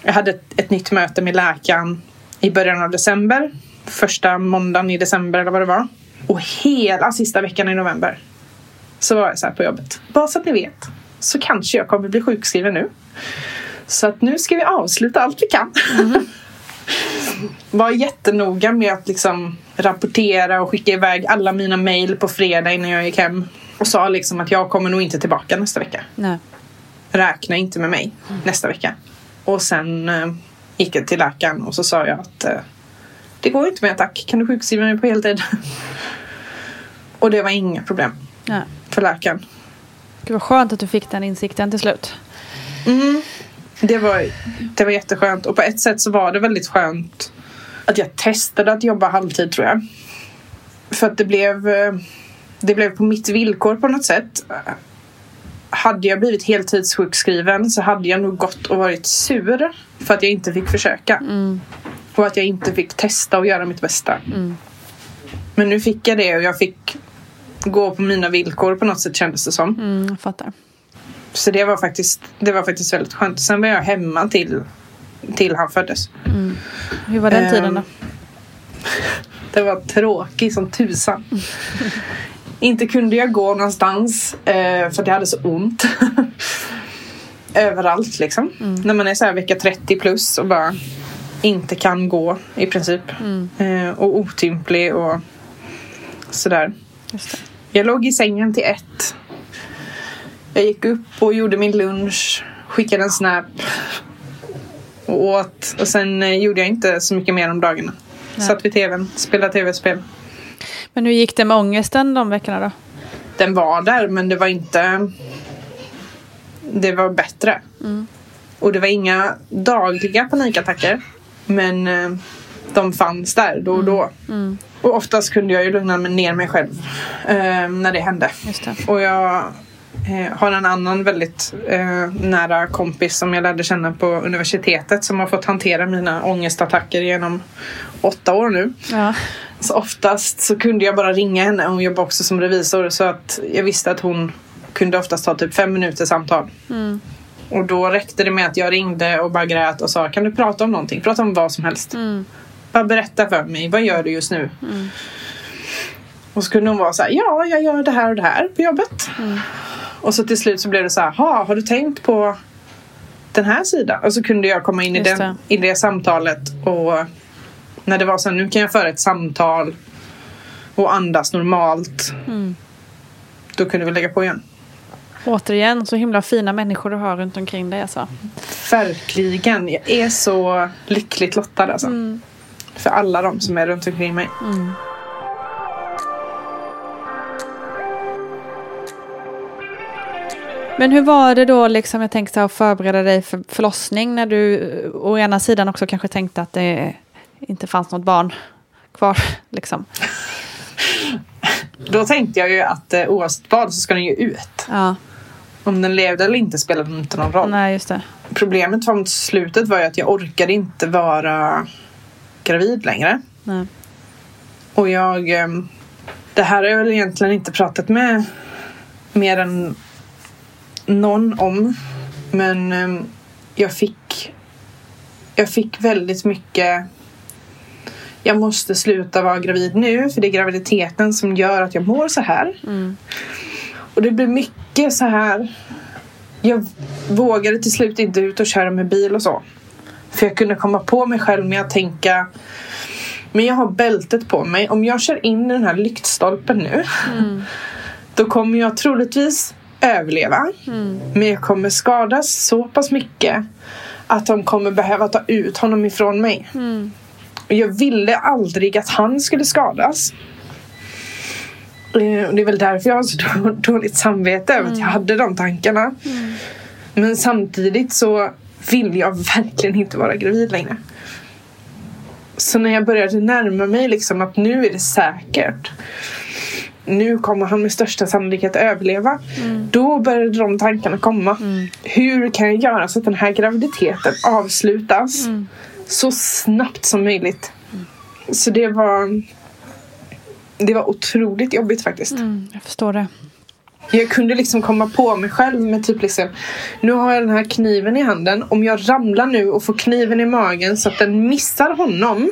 Jag hade ett, ett nytt möte med läkaren i början av december. Första måndagen i december eller vad det var. Och hela sista veckan i november så var jag så här på jobbet. Bara så att ni vet så kanske jag kommer bli sjukskriven nu. Så att nu ska vi avsluta allt vi kan. var jättenoga med att liksom rapportera och skicka iväg alla mina mejl på fredag innan jag gick hem. Och sa liksom att jag kommer nog inte tillbaka nästa vecka Nej. räkna inte med mig nästa vecka. Och sen eh, gick jag till läkaren och så sa jag att eh, det går inte mer tack. Kan du sjukskriva mig på heltid? och det var inga problem Nej. för läkaren. Gud vad skönt att du fick den insikten till slut. Det var, det var jätteskönt och på ett sätt så var det väldigt skönt att jag testade att jobba halvtid tror jag. För att det blev, eh, det blev på mitt villkor på något sätt. Hade jag blivit heltidssjukskriven så hade jag nog gått och varit sur för att jag inte fick försöka. Och att jag inte fick testa och göra mitt bästa. Men nu fick jag det och jag fick gå på mina villkor på något sätt kändes det som. Mm, jag fattar. Så det var faktiskt, det var faktiskt väldigt skönt. Sen var jag hemma till, till han föddes. Hur var den Ehm, tiden då? Det var tråkigt som tusan. Inte kunde jag gå någonstans eh, för jag hade så ont. Överallt liksom. När man är så här vecka 30 plus och bara inte kan gå i princip. Eh, och otymplig och sådär. Jag låg i sängen till ett. Jag gick upp och gjorde min lunch. Skickade en snap. Och åt. Och sen eh, gjorde jag inte så mycket mer om dagarna. Satt vid tvn, spelade tv-spel. Men hur gick det med ångesten de veckorna då? Den var där men det var inte... Det var bättre. Och det var inga dagliga panikattacker. Men eh, de fanns där då och då. Och oftast kunde jag ju lugna mig ner mig själv eh, när det hände. Just det. Och jag eh, har en annan väldigt eh, nära kompis som jag lärde känna på universitetet som har fått hantera mina ångestattacker genom åtta år nu. Ja. Så oftast så kunde jag bara ringa henne. Hon jobbar också som revisor så att jag visste att hon kunde oftast ta typ fem minuter samtal. Och då räckte det med att jag ringde och bara grät och sa kan du prata om någonting? Prata om vad som helst. Bara berätta för mig, vad gör du just nu? Och så kunde hon vara så här, ja jag gör det här och det här på jobbet. Och så till slut så blev det så här, "Ha, har du tänkt på den här sidan? Och så kunde jag komma in i, den, i det samtalet och när det var så här, nu kan jag föra ett samtal och andas normalt. Då kunde vi lägga på igen. Återigen, så himla fina människor du har runt omkring dig alltså. Verkligen. Jag är så lyckligt lottad alltså. För alla de som är runt omkring mig. Men hur var det då, liksom, jag tänkte att förbereda dig för förlossning när du eh, å ena sidan också kanske tänkte att det inte fanns något barn kvar. Liksom. Då tänkte jag ju att eh, oavsett vad så ska den ju ut. Ja, Om den levde eller inte spelade inte någon roll. nej just det. Problemet mot slutet var ju att jag orkade inte vara gravid längre. Nej. Och jag... ehm, Det här har jag väl egentligen inte pratat med mer än någon om. Men ehm, jag fick... Jag fick väldigt mycket... jag måste sluta vara gravid nu för det är graviditeten som gör att jag mår så här. Och det blir mycket så här. Jag vågade till slut inte ut och köra med bil och så. För jag kunde komma på mig själv med att tänka men jag har bältet på mig. Om jag kör in i den här lyktstolpen nu då kommer jag troligtvis överleva. Men jag kommer skadas så pass mycket att de kommer behöva ta ut honom ifrån mig. Och jag ville aldrig att han skulle skadas. Eh, och det är väl därför jag har så då- dåligt samvete över att jag hade de tankarna. Men samtidigt så vill jag verkligen inte vara gravid längre. Så när jag började närma mig liksom att nu är det säkert. Nu kommer han med största sannolikhet överleva. Då började de tankarna komma. Hur kan jag göra så att den här graviditeten avslutas så snabbt som möjligt? Så det var Det var otroligt jobbigt faktiskt. Jag förstår det. Jag kunde liksom komma på mig själv med typ liksom Nu har jag den här kniven i handen. Om jag ramlar nu och får kniven i magen så att den missar honom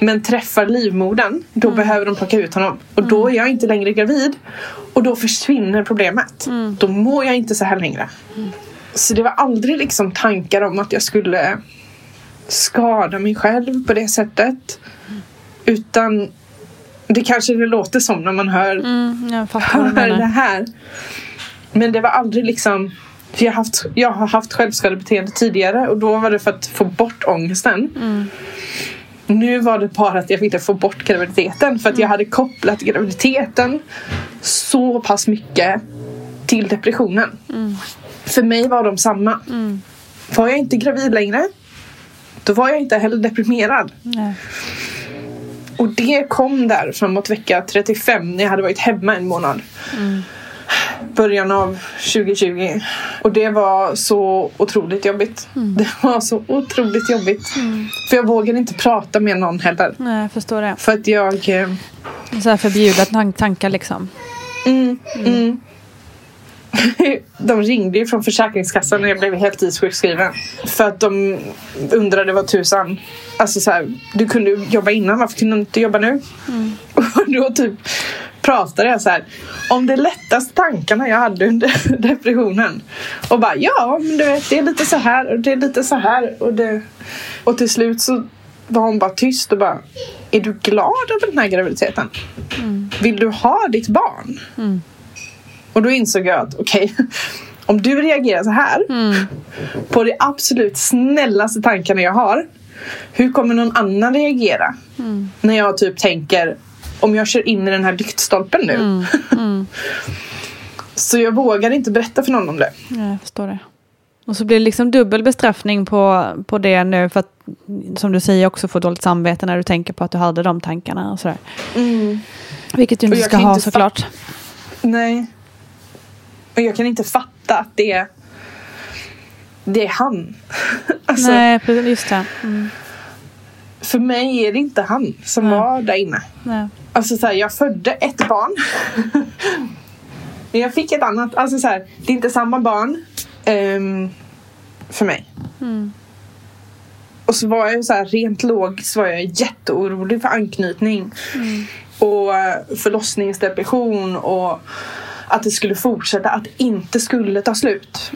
men träffar livmodern då behöver de plocka ut honom. Och då är jag inte längre gravid. Och då försvinner problemet. Då mår jag inte så här längre. Så det var aldrig liksom tankar om att jag skulle skada mig själv på det sättet. Utan det kanske det låter som när man hör Mm, hör det här. Men det var aldrig liksom för jag, har haft, jag har haft självskadebeteende tidigare och då var det för att få bort ångesten. Nu var det bara att jag ville få bort graviditeten för att jag hade kopplat graviditeten så pass mycket till depressionen. För mig var de samma. Var jag inte gravid längre då var jag inte heller deprimerad. Nej. Och det kom där framåt vecka 35 när jag hade varit hemma en månad. Början av 2020. Och det var så otroligt jobbigt. Det var så otroligt jobbigt. För jag vågade inte prata med någon heller. Nej, jag förstår det. För att jag... eh, Så här förbjuda tan- tankar liksom. Mm, mm. De ringde ju från Försäkringskassan när jag blev heltidssjukskriven. För att de undrade vad tusan. Alltså så här, du kunde jobba innan, varför kunde du inte jobba nu? Och då typ pratade jag så här om de lättaste tankarna jag hade under depressionen. Och bara ja, men du vet det är lite så här och det är lite så här. Och, det... och till slut så var hon bara tyst och bara Är du glad över den här graviditeten? Vill du ha ditt barn? Och då insåg jag att okej, om du reagerar så här på de absolut snällaste tankarna jag har. Hur kommer någon annan reagera? När jag typ tänker om jag kör in i den här lyktstolpen nu. så jag vågar inte berätta för någon om det. Ja, jag förstår det. Och så blir det liksom dubbel bestraffning på, på det nu för att som du säger också få dåligt samvete när du tänker på att du hade de tankarna och sådär. Vilket du inte ska ha såklart. Nej. Och jag kan inte fatta att det är det är han. alltså, Nej, just det. Mm. För mig är det inte han som var där inne. Nej. Alltså så här, jag födde ett barn. Men jag fick ett annat. Alltså så här, det är inte samma barn. ehm, för mig. Och så var jag så här, rent logiskt var jag jätteorolig för anknytning. Och eh, förlossningsdepression och att det skulle fortsätta, att det inte skulle ta slut.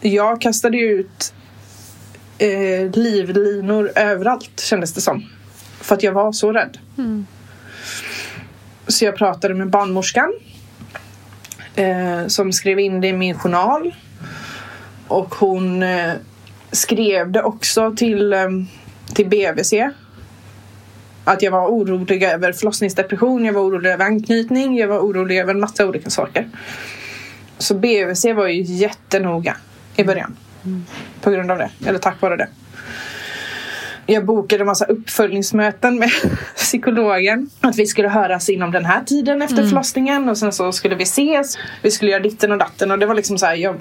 Jag kastade ut eh, livlinor överallt kändes det som. För att jag var så rädd. Så jag pratade med barnmorskan. Eh, som skrev in det i min journal. Och hon eh, skrev det också till, eh, till BVC. Att jag var orolig över förlossningsdepression, jag var orolig över anknytning, jag var orolig över en massa olika saker. Så BVC var ju jättenoga i början. På grund av det, eller tack vare det. Jag bokade massa uppföljningsmöten med psykologen. Att vi skulle höras inom den här tiden efter förlossningen och sen så skulle vi ses. Vi skulle göra ditten och datten och det var liksom så här. Jag,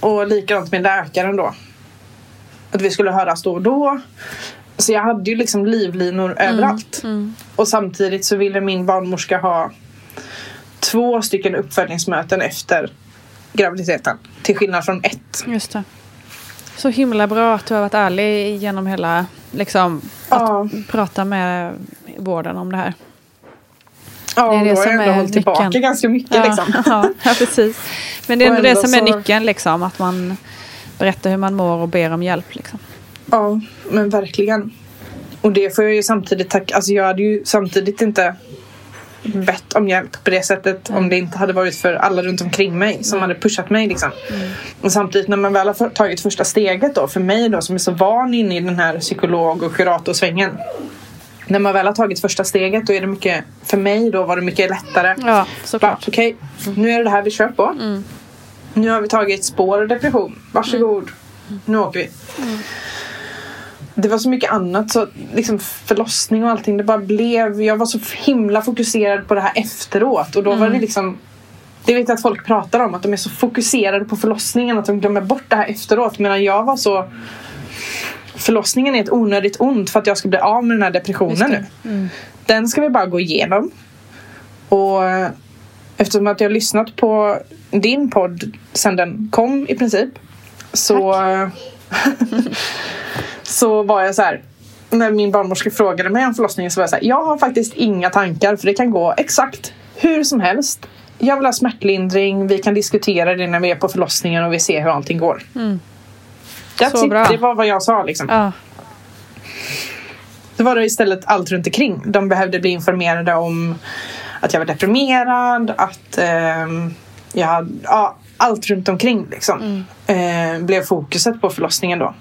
och likadant med läkaren då. Att vi skulle höras då och då. Så jag hade ju liksom livlinor överallt. Och samtidigt så ville min barnmorska ha två stycken uppföljningsmöten efter graviditeten. Till skillnad från ett. Just det. Så himla bra att du har varit ärlig genom hela liksom, Ja. att prata med vården om det här. Ja, Det är det då har jag ändå är hållit tillbaka ganska mycket Ja, liksom. ja, ja, precis. Men det är Och ändå det ändå som är så- nyckeln, liksom, att man berättar hur man mår och ber om hjälp. Liksom. Ja, men verkligen. Och det får jag ju samtidigt tacka. Alltså jag hade ju samtidigt inte bett om hjälp på det sättet om det inte hade varit för alla runt omkring mig som hade pushat mig. Liksom. Och samtidigt när man väl har tagit första steget då för mig då som är så van inne i den här psykolog och kuratorsvängen. När man väl har tagit första steget då är det mycket, för mig då var det mycket lättare. Ja, såklart. Okej, nu är det det här vi kör på. Nu har vi tagit spår och depression. Varsågod. Nu åker vi. Det var så mycket annat. Så liksom förlossning och allting. Det bara blev. Jag var så himla fokuserad på det här efteråt. Och då var det liksom. Det vet jag att folk pratar om. Att de är så fokuserade på förlossningen. Att de glömmer bort det här efteråt. Medan jag var så. Förlossningen är ett onödigt ont för att jag ska bli av med den här depressionen nu. Den ska vi bara gå igenom. Och eftersom att jag har lyssnat på din podd sen den kom i princip. Så, så var jag så här. När min barnmorska frågade mig om förlossningen så var jag så här. Jag har faktiskt inga tankar för det kan gå exakt hur som helst. Jag vill ha smärtlindring. Vi kan diskutera det när vi är på förlossningen och vi ser hur allting går. That's Så bra. Det var vad jag sa liksom. Ja. Det var det istället allt runt omkring. De behövde bli informerade om att jag var deprimerad, att ehm, jag hade, ja, allt runt omkring liksom. Eh, blev fokuset på förlossningen då.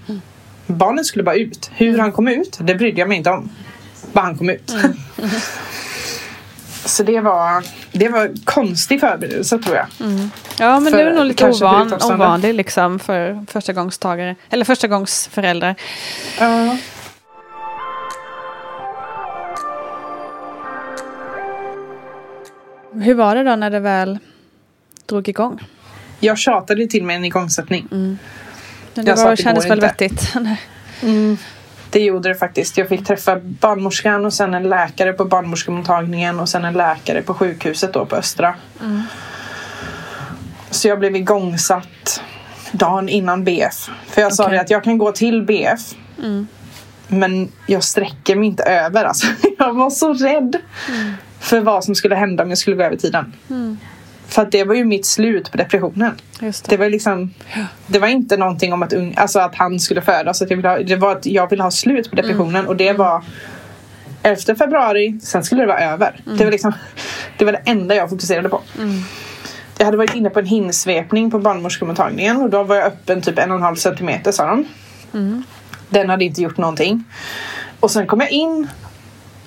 Barnet skulle bara ut. Hur han kom ut, det brydde jag mig inte om. Bara han kom ut. Så det var, det var konstig förberedelse tror jag. Ja, men För- det är nog lite ovan, ovanligt liksom för förstagångstagare. Eller förstagångsföräldrar. Ja. Hur var det då när det väl drog igång? Jag tjatade till mig en igångsättning. Men det Jag sa var, det kändes väl vettigt? Det gjorde det faktiskt. Jag fick träffa barnmorskan och sen en läkare på barnmorskemottagningen och sen en läkare på sjukhuset då på Östra. Så jag blev igångsatt dagen innan BF. För jag sa Okej. det att jag kan gå till BF. Men jag sträcker mig inte över. Alltså. Jag var så rädd för vad som skulle hända om jag skulle gå över tiden. För att det var ju mitt slut på depressionen. Just Det var liksom Det var inte någonting om att, ung, alltså att han skulle födas. Att jag ville ha, det var att jag ville ha slut på depressionen och det var 11 februari, sen skulle det vara över. Det, var liksom, det var det enda jag fokuserade på. Jag hade varit inne på en hinsvepning på barnmorskemottagningen och då var jag öppen typ en och en halv centimeter sa de. Den hade inte gjort någonting. Och sen kom jag in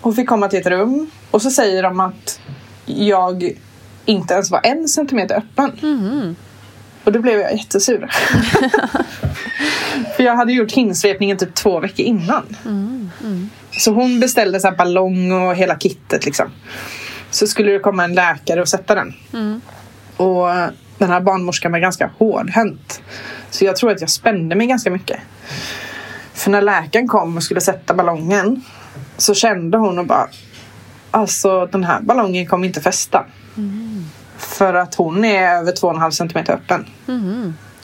och fick komma till ett rum och så säger de att jag inte ens var en centimeter öppen. Och då blev jag jättesur. För jag hade gjort hinsvepningen typ två veckor innan. Så hon beställde så här ballong och hela kittet liksom. Så skulle det komma en läkare och sätta den. Och den här barnmorskan var ganska hårdhänt. Så jag tror att jag spände mig ganska mycket. För när läkaren kom och skulle sätta ballongen så kände hon och bara Alltså den här ballongen kommer inte fästa. För att hon är över 2,5 centimeter öppen.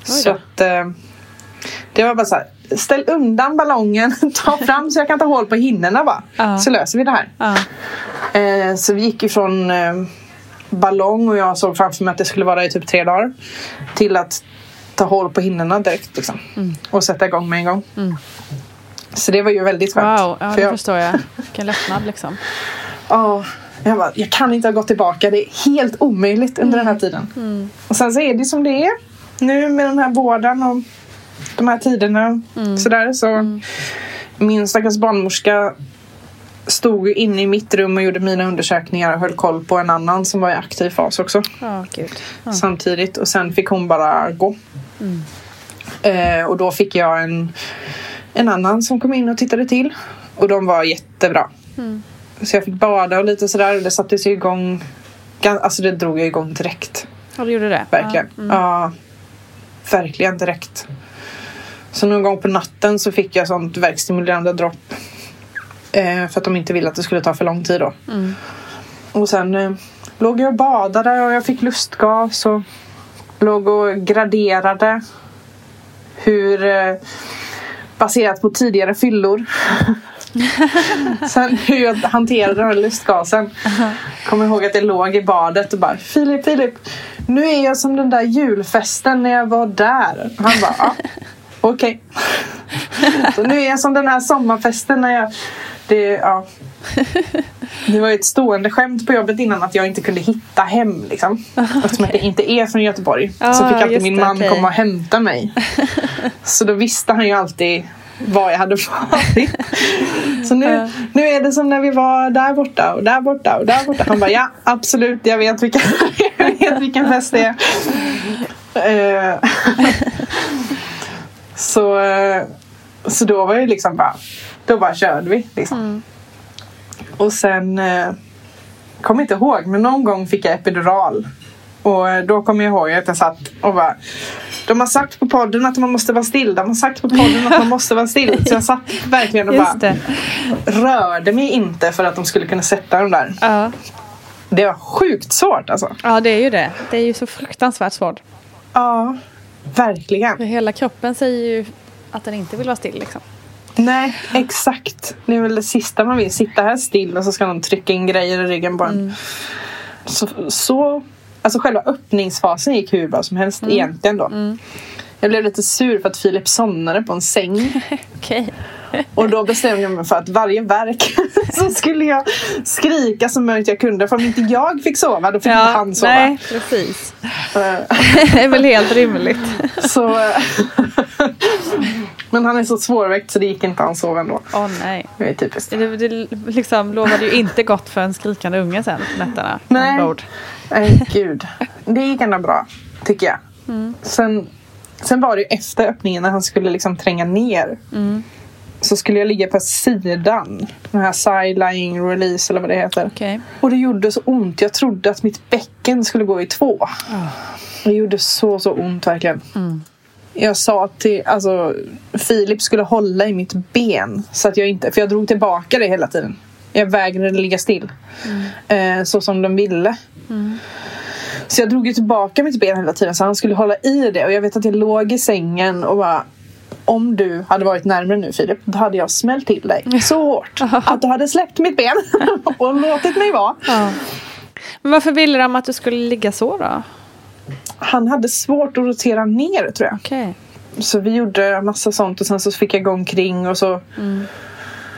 Så att eh, det var bara så här. Ställ undan ballongen, ta fram så jag kan ta hål på hinnorna bara. Ja. Så löser vi det här. Ja. Eh, så vi gick ifrån eh, ballong och jag såg framför mig att det skulle vara i typ tre dagar. Till att ta hål på hinnorna direkt liksom. Och sätta igång med en gång. Så det var ju väldigt skönt. Wow, ja, För det jag, förstår jag. Vilken lättnad liksom. Ja, jag, bara, jag kan inte ha gått tillbaka. Det är helt omöjligt under den här tiden. Och sen så är det som det är. Nu med den här vården och de här tiderna. Sådär, så Min stackars barnmorska stod inne i mitt rum och gjorde mina undersökningar och höll koll på en annan som var i aktiv fas också. Gud. Ja. Samtidigt och sen fick hon bara gå. Eh, och då fick jag en, en annan som kom in och tittade till. Och de var jättebra. Så jag fick bada och lite sådär. och Det sattes ju igång. Alltså det drog jag igång direkt. Ja, du gjorde det? Verkligen. Ja. Mm. Ja, verkligen direkt. Så någon gång på natten så fick jag sånt verkstimulerande dropp. Eh, för att de inte ville att det skulle ta för lång tid då. Mm. Och sen eh, låg jag och badade och jag fick lustgas och låg och graderade hur eh, baserat på tidigare fyllor. Sen hur jag hanterade den här lustgasen. Kommer ihåg att jag låg i badet och bara Filip, Filip. Nu är jag som den där julfesten när jag var där. Och han bara, ja, okej. Så nu är jag som den här sommarfesten när jag... Det, ja. det var ett stående skämt på jobbet innan att jag inte kunde hitta hem. Liksom. Eftersom jag inte är från Göteborg. så Ah, fick alltid min det, man okej. komma och hämta mig. Så då visste han ju alltid var jag hade varit. Så nu, nu är det som när vi var där borta och där borta och där borta. Han bara ja absolut jag vet vilken, jag vet vilken fest det är. Eh, så, så då var det liksom bara då bara körde vi. Liksom. Och sen eh, kommer inte ihåg men någon gång fick jag epidural. Och eh, då kommer jag ihåg att jag satt och bara de har sagt på podden att man måste vara still. De har sagt på podden att man måste vara still. Så jag satt verkligen och bara det. rörde mig inte för att de skulle kunna sätta dem där. Ja. Det var sjukt svårt alltså. ja, det är ju det. Det är ju så fruktansvärt svårt. Ja, verkligen. För hela kroppen säger ju att den inte vill vara still. Liksom. Nej, exakt. Det är väl det sista man vill. Sitta här still och så ska någon trycka in grejer i ryggen på en. Så, så, alltså själva öppningsfasen gick hur bra som helst egentligen då. Jag blev lite sur för att Filip somnade på en säng. Okej. Och då bestämde jag mig för att varje verk så skulle jag skrika så mycket jag kunde. För om inte jag fick sova då fick inte han sova. nej, precis. Eh, Det är väl helt rimligt. Så, eh, men han är så svårväckt så det gick inte han sov ändå. Åh nej. Det är typiskt. Det, det liksom lovade ju inte gott för en skrikande unge sen nätterna. Nej. Nej, gud. Det gick ändå bra, tycker jag. Sen, sen var det ju efter öppningen när han skulle liksom tränga ner. Så skulle jag ligga på sidan. Den här side lying release eller vad det heter. Okej. Och det gjorde så ont. Jag trodde att mitt bäcken skulle gå i två. Det gjorde så, så ont verkligen. Jag sa till, alltså Filip skulle hålla i mitt ben. Så att jag inte, för jag drog tillbaka det hela tiden. Jag vägrade ligga still. Eh, så som de ville. Så jag drog ju tillbaka mitt ben hela tiden så han skulle hålla i det. Och jag vet att jag låg i sängen och bara om du hade varit närmare nu Filip, då hade jag smällt till dig så hårt att du hade släppt mitt ben och låtit mig vara. Ja. Men varför ville de att du skulle ligga så då? Han hade svårt att rotera ner tror jag. Okej. Så vi gjorde massa sånt och sen så fick jag gå omkring och så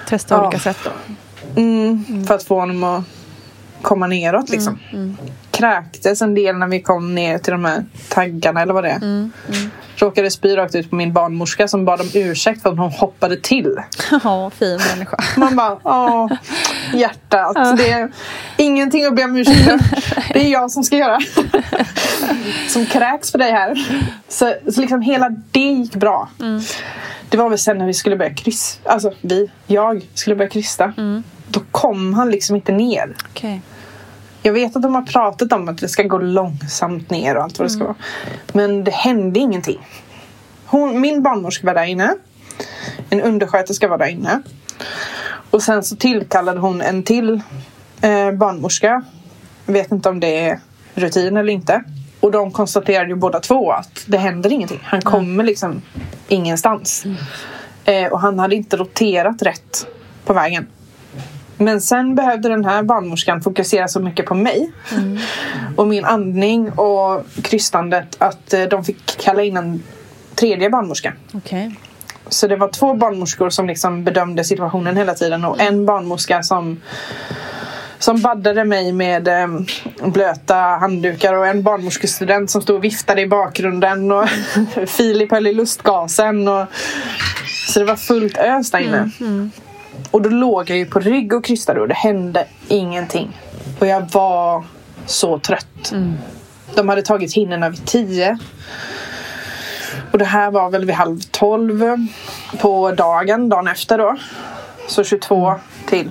Testa Ja. olika sätt då. mm, för att få honom att komma neråt liksom. Kräktes en del när vi kom ner till de här taggarna eller vad det är. Råkade spy rakt ut på min barnmorska som bad om ursäkt för att hon hoppade till. Ja, fin människa. Man bara, åh, hjärtat. Det är ingenting att be om ursäkt för. Det är jag som ska göra. Som kräks för dig här. Så, så liksom hela det gick bra. Det var väl sen när vi skulle börja kryssa. Alltså vi, jag skulle börja krysta. Då kom han liksom inte ner. Okej. Jag vet att de har pratat om att det ska gå långsamt ner och allt vad det ska vara. Men det hände ingenting. Hon, min barnmorska var där inne. En undersköterska var där inne. Och sen så tillkallade hon en till eh, barnmorska. Jag vet inte om det är rutin eller inte. Och de konstaterade ju båda två att det händer ingenting. Han kommer liksom ingenstans. Eh, och han hade inte roterat rätt på vägen. Men sen behövde den här barnmorskan fokusera så mycket på mig och min andning och krystandet att eh, de fick kalla in en tredje barnmorska. Okej. Så det var två barnmorskor som liksom bedömde situationen hela tiden och en barnmorska som som baddade mig med eh, blöta handdukar och en barnmorskestudent som stod och viftade i bakgrunden och Filip höll i lustgasen. Och, så det var fullt ös där inne. Och då låg jag ju på rygg och krystade och det hände ingenting. Och jag var så trött. De hade tagit hinnorna vid tio. Och det här var väl vid halv tolv på dagen, dagen efter då. Så 22 till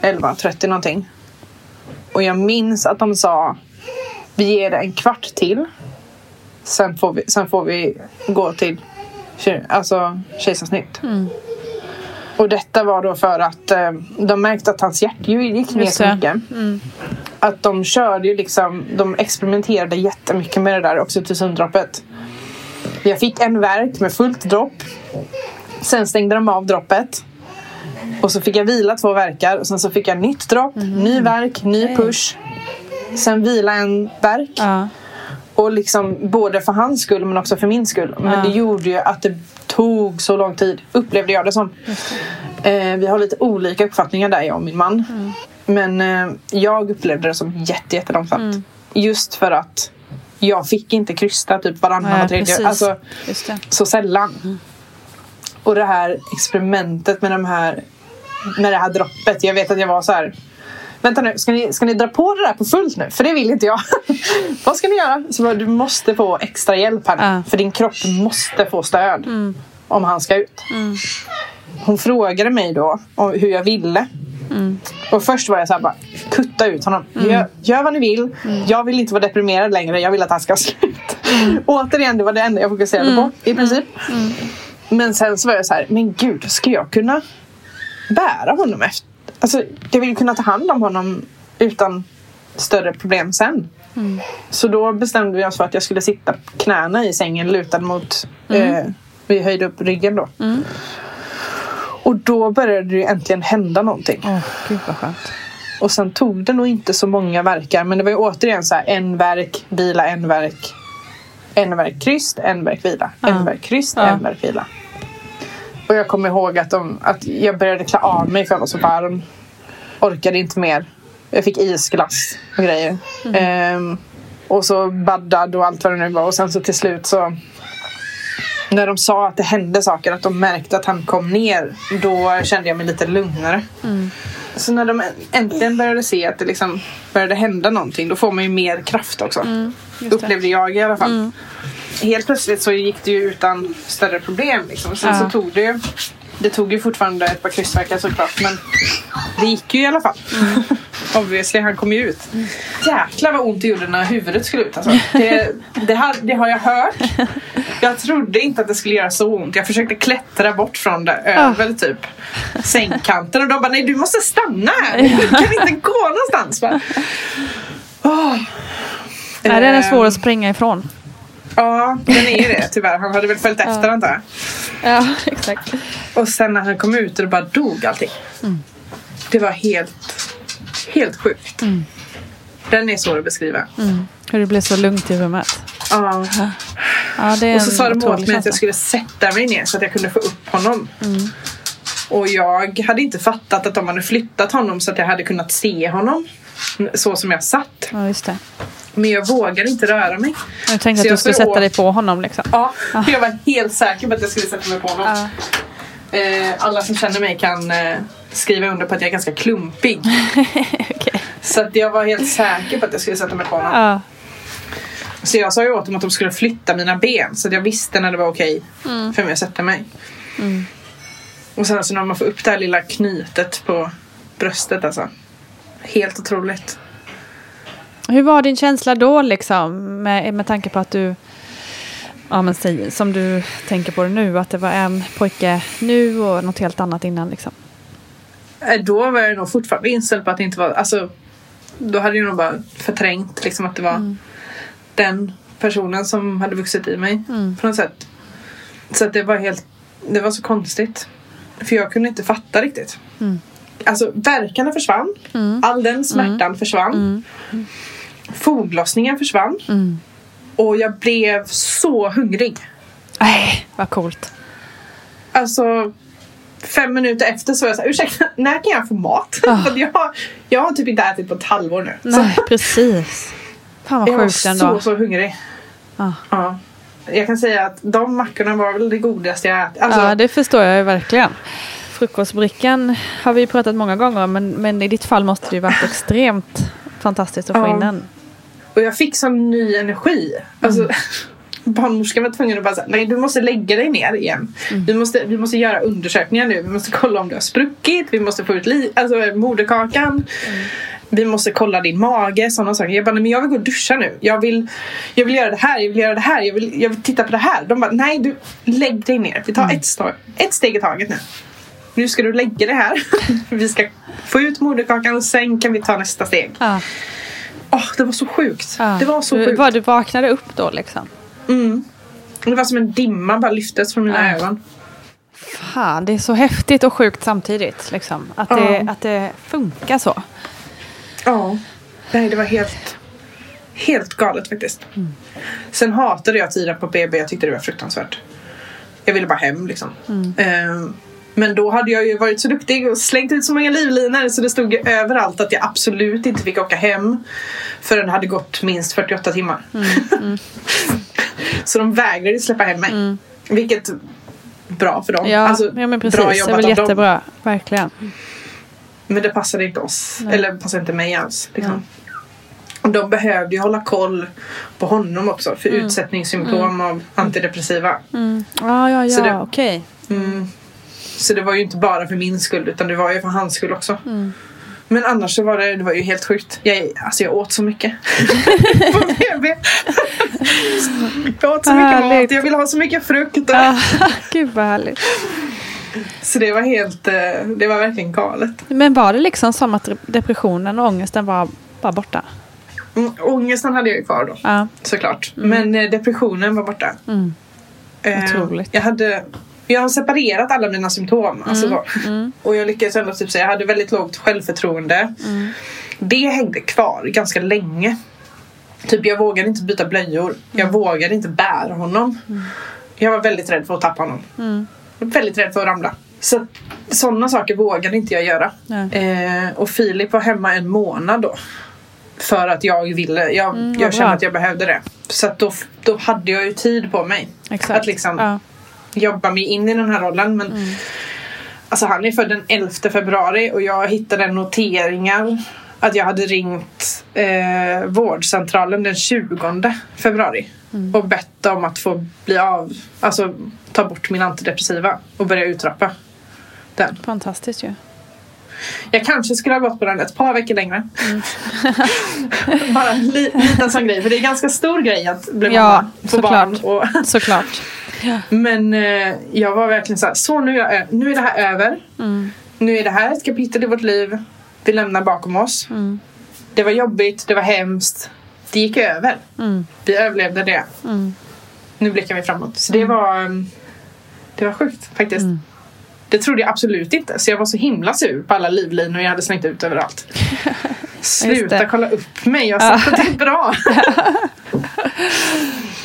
11.30 någonting. Och jag minns att de sa vi ger det en kvart till. Sen får vi, sen får vi gå till alltså, kejsarsnitt. Och detta var då för att eh, de märkte att hans hjärtljud gick ner så mycket. Att de körde ju liksom, de experimenterade jättemycket med det där oxytocindroppet. Jag fick en verk med fullt dropp. Sen stängde de av droppet. Och så fick jag vila två verkar och sen så fick jag nytt dropp, ny verk, ny push. Sen vila en verk. Ja. Och liksom både för hans skull men också för min skull. Men Ja. det gjorde ju att det tog så lång tid, upplevde jag det som. Eh, vi har lite olika uppfattningar där, jag och min man. Mm. Men eh, jag upplevde det som jätte, jättelångsamt. Mm. Just för att jag fick inte krysta typ varannan Nej, och tredje. Alltså, så sällan. Och det här experimentet med de här med det här droppet. Jag vet att jag var så här. Vänta nu, ska ni, ska ni dra på det där på fullt nu? För det vill inte jag. Vad ska ni göra? Så bara, du måste få extra hjälp här nu. Ja. För din kropp måste få stöd. Om han ska ut. Hon frågade mig då om hur jag ville. Och först var jag så här bara, kutta ut honom. Gör, gör vad ni vill. Jag vill inte vara deprimerad längre. Jag vill att han ska sluta. Återigen, det var det enda jag fokuserade på i princip. Men sen så var jag så här, men gud, ska jag kunna bära honom efter? Alltså, jag vill kunna ta hand om honom utan större problem sen. Så då bestämde vi oss för att jag skulle sitta knäna i sängen lutad mot... Eh, vi höjde upp ryggen då. Och då började det äntligen hända någonting. Åh, gud vad skönt. Och sen tog det nog inte så många verkar. Men det var ju återigen så här en verk, vila, en verk. En verk kryst, en verk vila. En verk kryst, en verk vila. Och jag kommer ihåg att, de, att jag började klä av mig för jag var så varm. Orkade inte mer. Jag fick isglass och grejer. Ehm, och så baddad och allt vad det nu var. Och sen så till slut så när de sa att det hände saker, att de märkte att han kom ner, då kände jag mig lite lugnare. Så när de äntligen började se att det liksom började hända någonting, då får man ju mer kraft också. Upplevde jag i alla fall. Helt plötsligt så gick det ju utan större problem. Liksom. Sen Ja. så tog det ju, det tog ju fortfarande ett par kryssverkar såklart, men det gick ju i alla fall. Obviously, han kom ju ut. Jäklar vad ont det gjorde när huvudet skulle ut. Alltså. Det, det, har, det har jag hört. Jag trodde inte att det skulle göra så ont. Jag försökte klättra bort från det över typ sängkanten och de bara nej du måste stanna här. Du kan inte gå någonstans. Bara, åh. Nej, den är Ehm, svår att springa ifrån. Ja, den är ju det tyvärr. Han hade väl följt efter antar jag. Ja, exakt. Och sen när han kom ut och det bara dog allting. Det var helt, helt sjukt. Den är svår att beskriva. Hur det blev så lugnt i rummet. Ja. Ja, det är Och så sa de åt mig att jag skulle sätta mig ner så att jag kunde få upp honom. Och jag hade inte fattat att de hade flyttat honom så att jag hade kunnat se honom. Så som jag satt. Ja, just det. Men jag vågade inte röra mig. Jag tänkte Så att du skulle sätta åt- dig på honom liksom. Ja, jag var helt säker på att jag skulle sätta mig på honom. Eh, alla som känner mig kan eh, skriva under på att jag är ganska klumpig. Okej. Så att jag var helt säker på att jag skulle sätta mig på honom. Ja. Så jag sa ju åt dem att de skulle flytta mina ben så att jag visste när det var okej för mig att sätta mig. Och sen så när man får upp det här lilla knytet på bröstet alltså. Helt otroligt. Hur var din känsla då liksom? Med, med tanke på att du, ja men säg, som du tänker på det nu, att det var en pojke nu och något helt annat innan liksom. Eh, Då var jag nog fortfarande inställd på att det inte var, alltså då hade jag nog bara förträngt liksom att det var den personen som hade vuxit i mig på något sätt. Så att det var helt, det var så konstigt. För jag kunde inte fatta riktigt. Alltså verkarna försvann. All den smärtan försvann. Foglossningen försvann. Och jag blev så hungrig. Nej, vad coolt. Alltså fem minuter efter så var jag såhär, ursäkta, när kan jag få mat? För att jag, jag har typ inte ätit på ett halvår nu. Så Nej, precis. Fan vad jag var sjukt så, ändå. så hungrig. Ja. Ja. Jag kan säga att de mackorna var väl det godaste jag ätit. Alltså, ja, det förstår jag ju verkligen. Frukostbrickan har vi pratat många gånger om, men, men i ditt fall måste det ju varit extremt fantastiskt att få Ja. in den. Och jag fick sån ny energi. Alltså, Mm. Barnmorskan var tvungen att bara säga, nej du måste lägga dig ner igen. Mm. Vi, måste, vi måste göra undersökningar nu. Vi måste kolla om du har spruckit. Vi måste få ut li- alltså, moderkakan. Mm. Vi måste kolla din mage. Sådana saker. Jag bara, nej, men jag vill gå och duscha nu. Jag vill, jag vill göra det här. Jag vill göra det här. Jag vill, jag vill titta på det här. De bara, nej du lägg dig ner. Vi tar Mm. ett, steg, ett steg i taget nu. Nu ska du lägga det här. vi ska få ut moderkakan och sen kan vi ta nästa steg. Ja. Åh, det var så sjukt. Ja. Det var så du, sjukt. Var, du vaknade upp då liksom? Mm. Det var som en dimma bara lyftes från mina Ja. ögon. Aha, det är så häftigt och sjukt samtidigt. Liksom. Att, det, Ja. att det funkar så. Ja. Nej, det var helt, helt galet faktiskt. Sen hatade jag tiden på BB. Jag tyckte det var fruktansvärt. Jag ville bara hem liksom. Eh, Men då hade jag ju varit så duktig och slängt ut så många livlinor så det stod ju överallt att jag absolut inte fick åka hem förrän det hade gått minst 48 timmar. så de vägrade släppa hem mig. Vilket bra för dem. Ja, Alltså, ja men precis. bra Det är jobbat väl av dem. jättebra. Verkligen. Men det passade inte oss. Eller passade inte mig alls. Liksom. Och de behövde ju hålla koll på honom också för utsättningssymptom av antidepressiva. Ja, ja, Så ja, det- okej. Så det var ju inte bara för min skull utan det var ju för hans skull också. Men annars så var det, det var ju helt sjukt. Jag, alltså jag åt så mycket. på BB. jag åt så mycket Härligt. mat. Jag ville ha så mycket frukt. Ah, Gud vad härligt. Så det var helt, eh, det var verkligen galet. Men var det liksom som att depressionen och ångesten var bara borta? Mm, ångesten hade jag ju kvar då. Ja. såklart. Men eh, depressionen var borta. Mm. Eh, Otroligt. Jag, hade, jag har separerat alla mina symptom. Alltså så. Mm. Och jag lyckades ändå typ säga jag hade väldigt lågt självförtroende. Mm. Det hängde kvar ganska länge. Typ jag vågade inte byta blöjor. Jag Mm. vågade inte bära honom. Jag var väldigt rädd för att tappa honom. Mm. Väldigt rädd för att ramla. Så sådana saker vågade inte jag göra. Eh, och Filip var hemma en månad då. För att jag ville. Jag, Mm, jag kände att jag behövde det. Så då, då hade jag ju tid på mig. Exakt. Att liksom Ja. Jobba mig in i den här rollen. Men Alltså han är född den 11 februari och jag hittade noteringar att jag hade ringt eh, vårdcentralen den 20 februari och bett om att få bli av, alltså ta bort min antidepressiva och börja uttrappa den. Fantastiskt ju. Jag kanske skulle ha gått på den ett par veckor längre. Bara en li- liten sån grej, för det är en ganska stor grej att bli Ja, mamma på såklart. barn. Och, Såklart. Men eh, jag var verkligen så här, så nu är, nu är det här över. Nu är det här ett kapitel i vårt liv vi lämnar bakom oss. Det var jobbigt, det var hemskt. Det gick över. Vi överlevde det. Nu blickar vi framåt. Så det var mm, Det var sjukt faktiskt. Det trodde jag absolut inte. Så jag var så himla sur på alla livlinor jag hade slängt ut överallt. Sluta kolla upp mig, jag har att det är bra.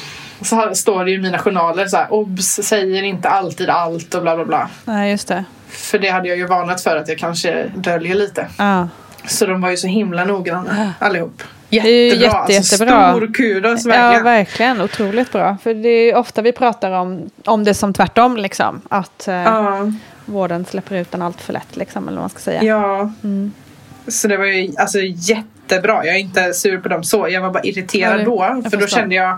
Så står det ju i mina journaler så här, obs, säger inte alltid allt och bla bla bla. Nej, just det. För det hade jag ju varnat för att jag kanske döljer lite. Ja. Så de var ju så himla noggranna allihop. Jättebra, jätte- alltså jättebra. stor kudos Ja, verkligen. verkligen. Otroligt bra. För det är ju ofta vi pratar om, om det som tvärtom. Liksom. Att eh, Ja, vården släpper ut den allt för lätt. Liksom, eller vad man ska säga. ja. Så det var ju alltså, jättebra. Jag är inte sur på dem så. Jag var bara irriterad Ja, det- då. För då kände jag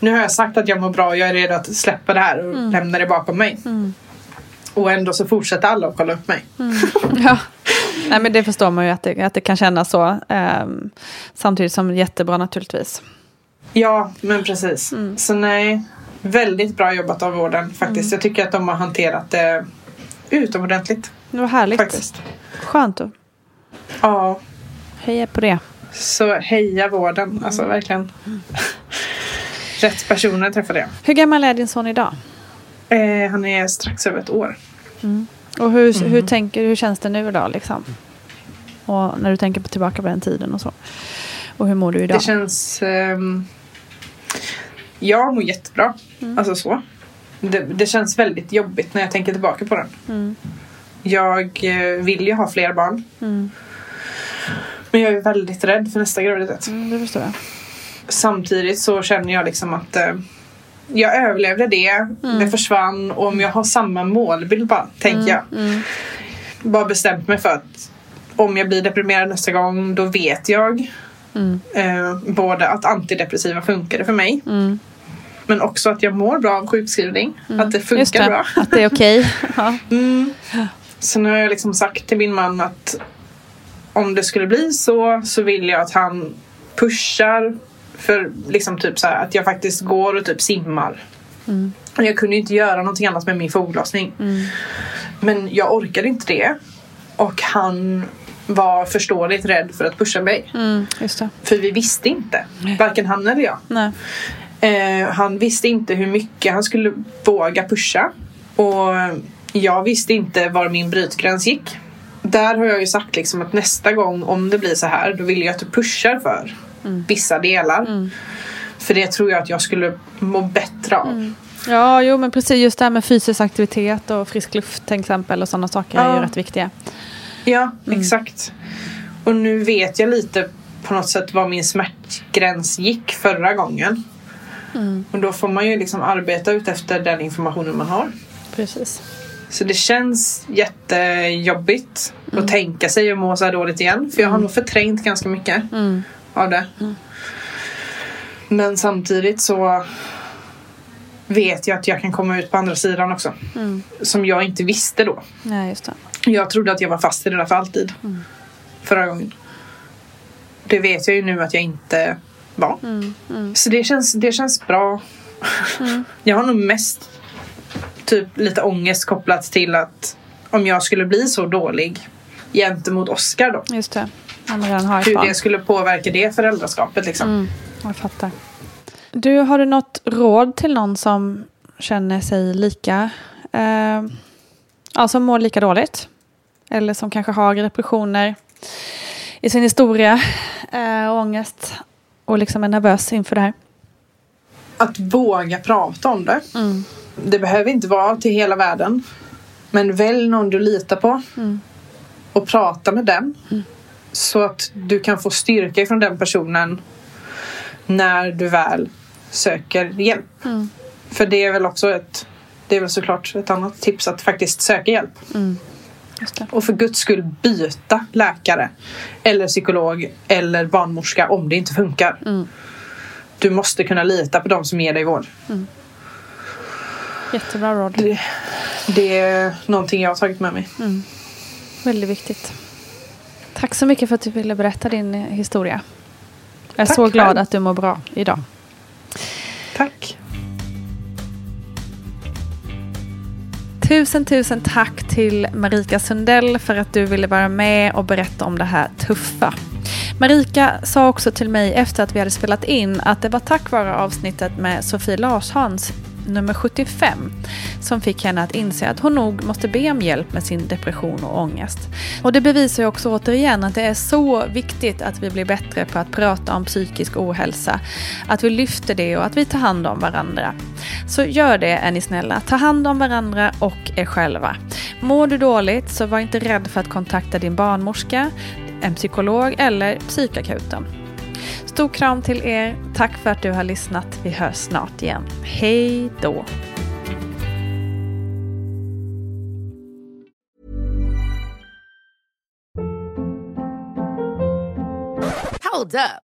Nu har jag sagt att jag mår bra. Jag är redo att släppa det här och Mm. lämna det bakom mig. Och ändå så fortsätter alla att kolla upp mig. Ja. Nej, men det förstår man ju att det, att det kan kännas så. ehm, samtidigt som jättebra naturligtvis. Ja, men precis. Mm. Så nej, väldigt bra jobbat av vården faktiskt. Jag tycker att de har hanterat det utomordentligt. Det var härligt. Faktiskt. Skönt att Ja, heja på det. så heja vården. Alltså Mm. verkligen. Rätt personer träffade jag. Hur gammal är din son idag? Eh, han är strax över ett år. Och hur, Mm. hur, tänker, hur känns det nu idag? Liksom? Och när du tänker på tillbaka på den tiden och så. Och hur mår du idag? Det känns... ehm, jag mår jättebra. Mm. Alltså så. Det, det känns väldigt jobbigt när jag tänker tillbaka på den. Mm. Jag eh, vill ju ha fler barn. Mm. Men jag är väldigt rädd för nästa graviditet. Mm, det förstår jag. Samtidigt så känner jag liksom att eh, jag överlevde det. Mm. Det försvann. Och om jag har samma målbild bara, tänker jag. Mm. Bara bestämt mig för att om jag blir deprimerad nästa gång då vet jag Mm. eh, både att antidepressiva funkade för mig Mm. men också att jag mår bra av sjukskrivning. Att det funkar det, bra. att det är okej. ja. Mm. Så nu har jag liksom sagt till min man att om det skulle bli så så vill jag att han pushar för liksom typ så här att jag faktiskt går och typ simmar. Och Jag kunde inte göra någonting annat med min foglossning. Men jag orkade inte det. Och han var förståeligt rädd för att pusha mig. Mm. För vi visste inte. Varken han eller jag. Eh, han visste inte hur mycket han skulle våga pusha. Och jag visste inte var min brytgräns gick. Där har jag ju sagt liksom att nästa gång om det blir så här då vill jag att du pushar för mm. vissa delar. Mm. För det tror jag att jag skulle må bättre av. Mm. Ja, jo men precis just det här med fysisk aktivitet och frisk luft till exempel och sådana saker ja. är ju rätt viktiga. Ja, mm. exakt. Och nu vet jag lite på något sätt var min smärtgräns gick förra gången. Mm. Och då får man ju liksom arbeta ut efter den informationen man har. Precis. Så det känns jättejobbigt mm. att tänka sig att må så här dåligt igen. För jag har mm. nog förträngt ganska mycket mm. Av det. Mm. Men samtidigt så vet jag att jag kan komma ut på andra sidan också. Mm. Som jag inte visste då. Nej, just det. Jag trodde att jag var fast i det där för alltid. Mm. Förra gången. Det vet jag ju nu att jag inte var. Mm. mm. Så det känns, det känns bra. Mm. jag har nog mest typ lite ångest kopplat till att om jag skulle bli så dålig gentemot Oscar då. Just det. Hur det skulle påverka det föräldraskapet liksom. Mm, jag fattar. Du, har du något råd till någon som känner sig lika, eh, ja, som mår lika dåligt? Eller som kanske har depressioner i sin historia eh, och ångest och liksom är nervös inför det här? Att våga prata om det. Mm. Det behöver inte vara till hela världen. Men välj någon du litar på. Mm. Och prata med den. Mm. Så att du kan få styrka ifrån den personen när du väl söker hjälp. Mm. För det är väl också ett det är väl såklart ett annat tips att faktiskt söka hjälp. Mm. Och för guds skull byta läkare eller psykolog eller barnmorska om det inte funkar. Mm. Du måste kunna lita på de som ger dig vård. Mm. Jättebra råd. Det, det, är någonting jag har tagit med mig. Mm. Väldigt viktigt. Tack så mycket för att du ville berätta din historia. Jag är Tack så glad själv. att du mår bra idag. Tack. Tusen, tusen tack till Marika Sundell för att du ville vara med och berätta om det här tuffa. Marika sa också till mig efter att vi hade spelat in att det var tack vare avsnittet med Sofie Larshans nummer 75 som fick henne att inse att hon nog måste be om hjälp med sin depression och ångest. Och det bevisar ju också återigen att det är så viktigt att vi blir bättre på att prata om psykisk ohälsa. Att vi lyfter det och att vi tar hand om varandra. Så gör det är ni snälla. Ta hand om varandra och er själva. Mår du dåligt så var inte rädd för att kontakta din barnmorska, en psykolog eller psykakuten. Stor kram till er. Tack för att du har lyssnat. Vi hörs snart igen. Hej då! Hold up.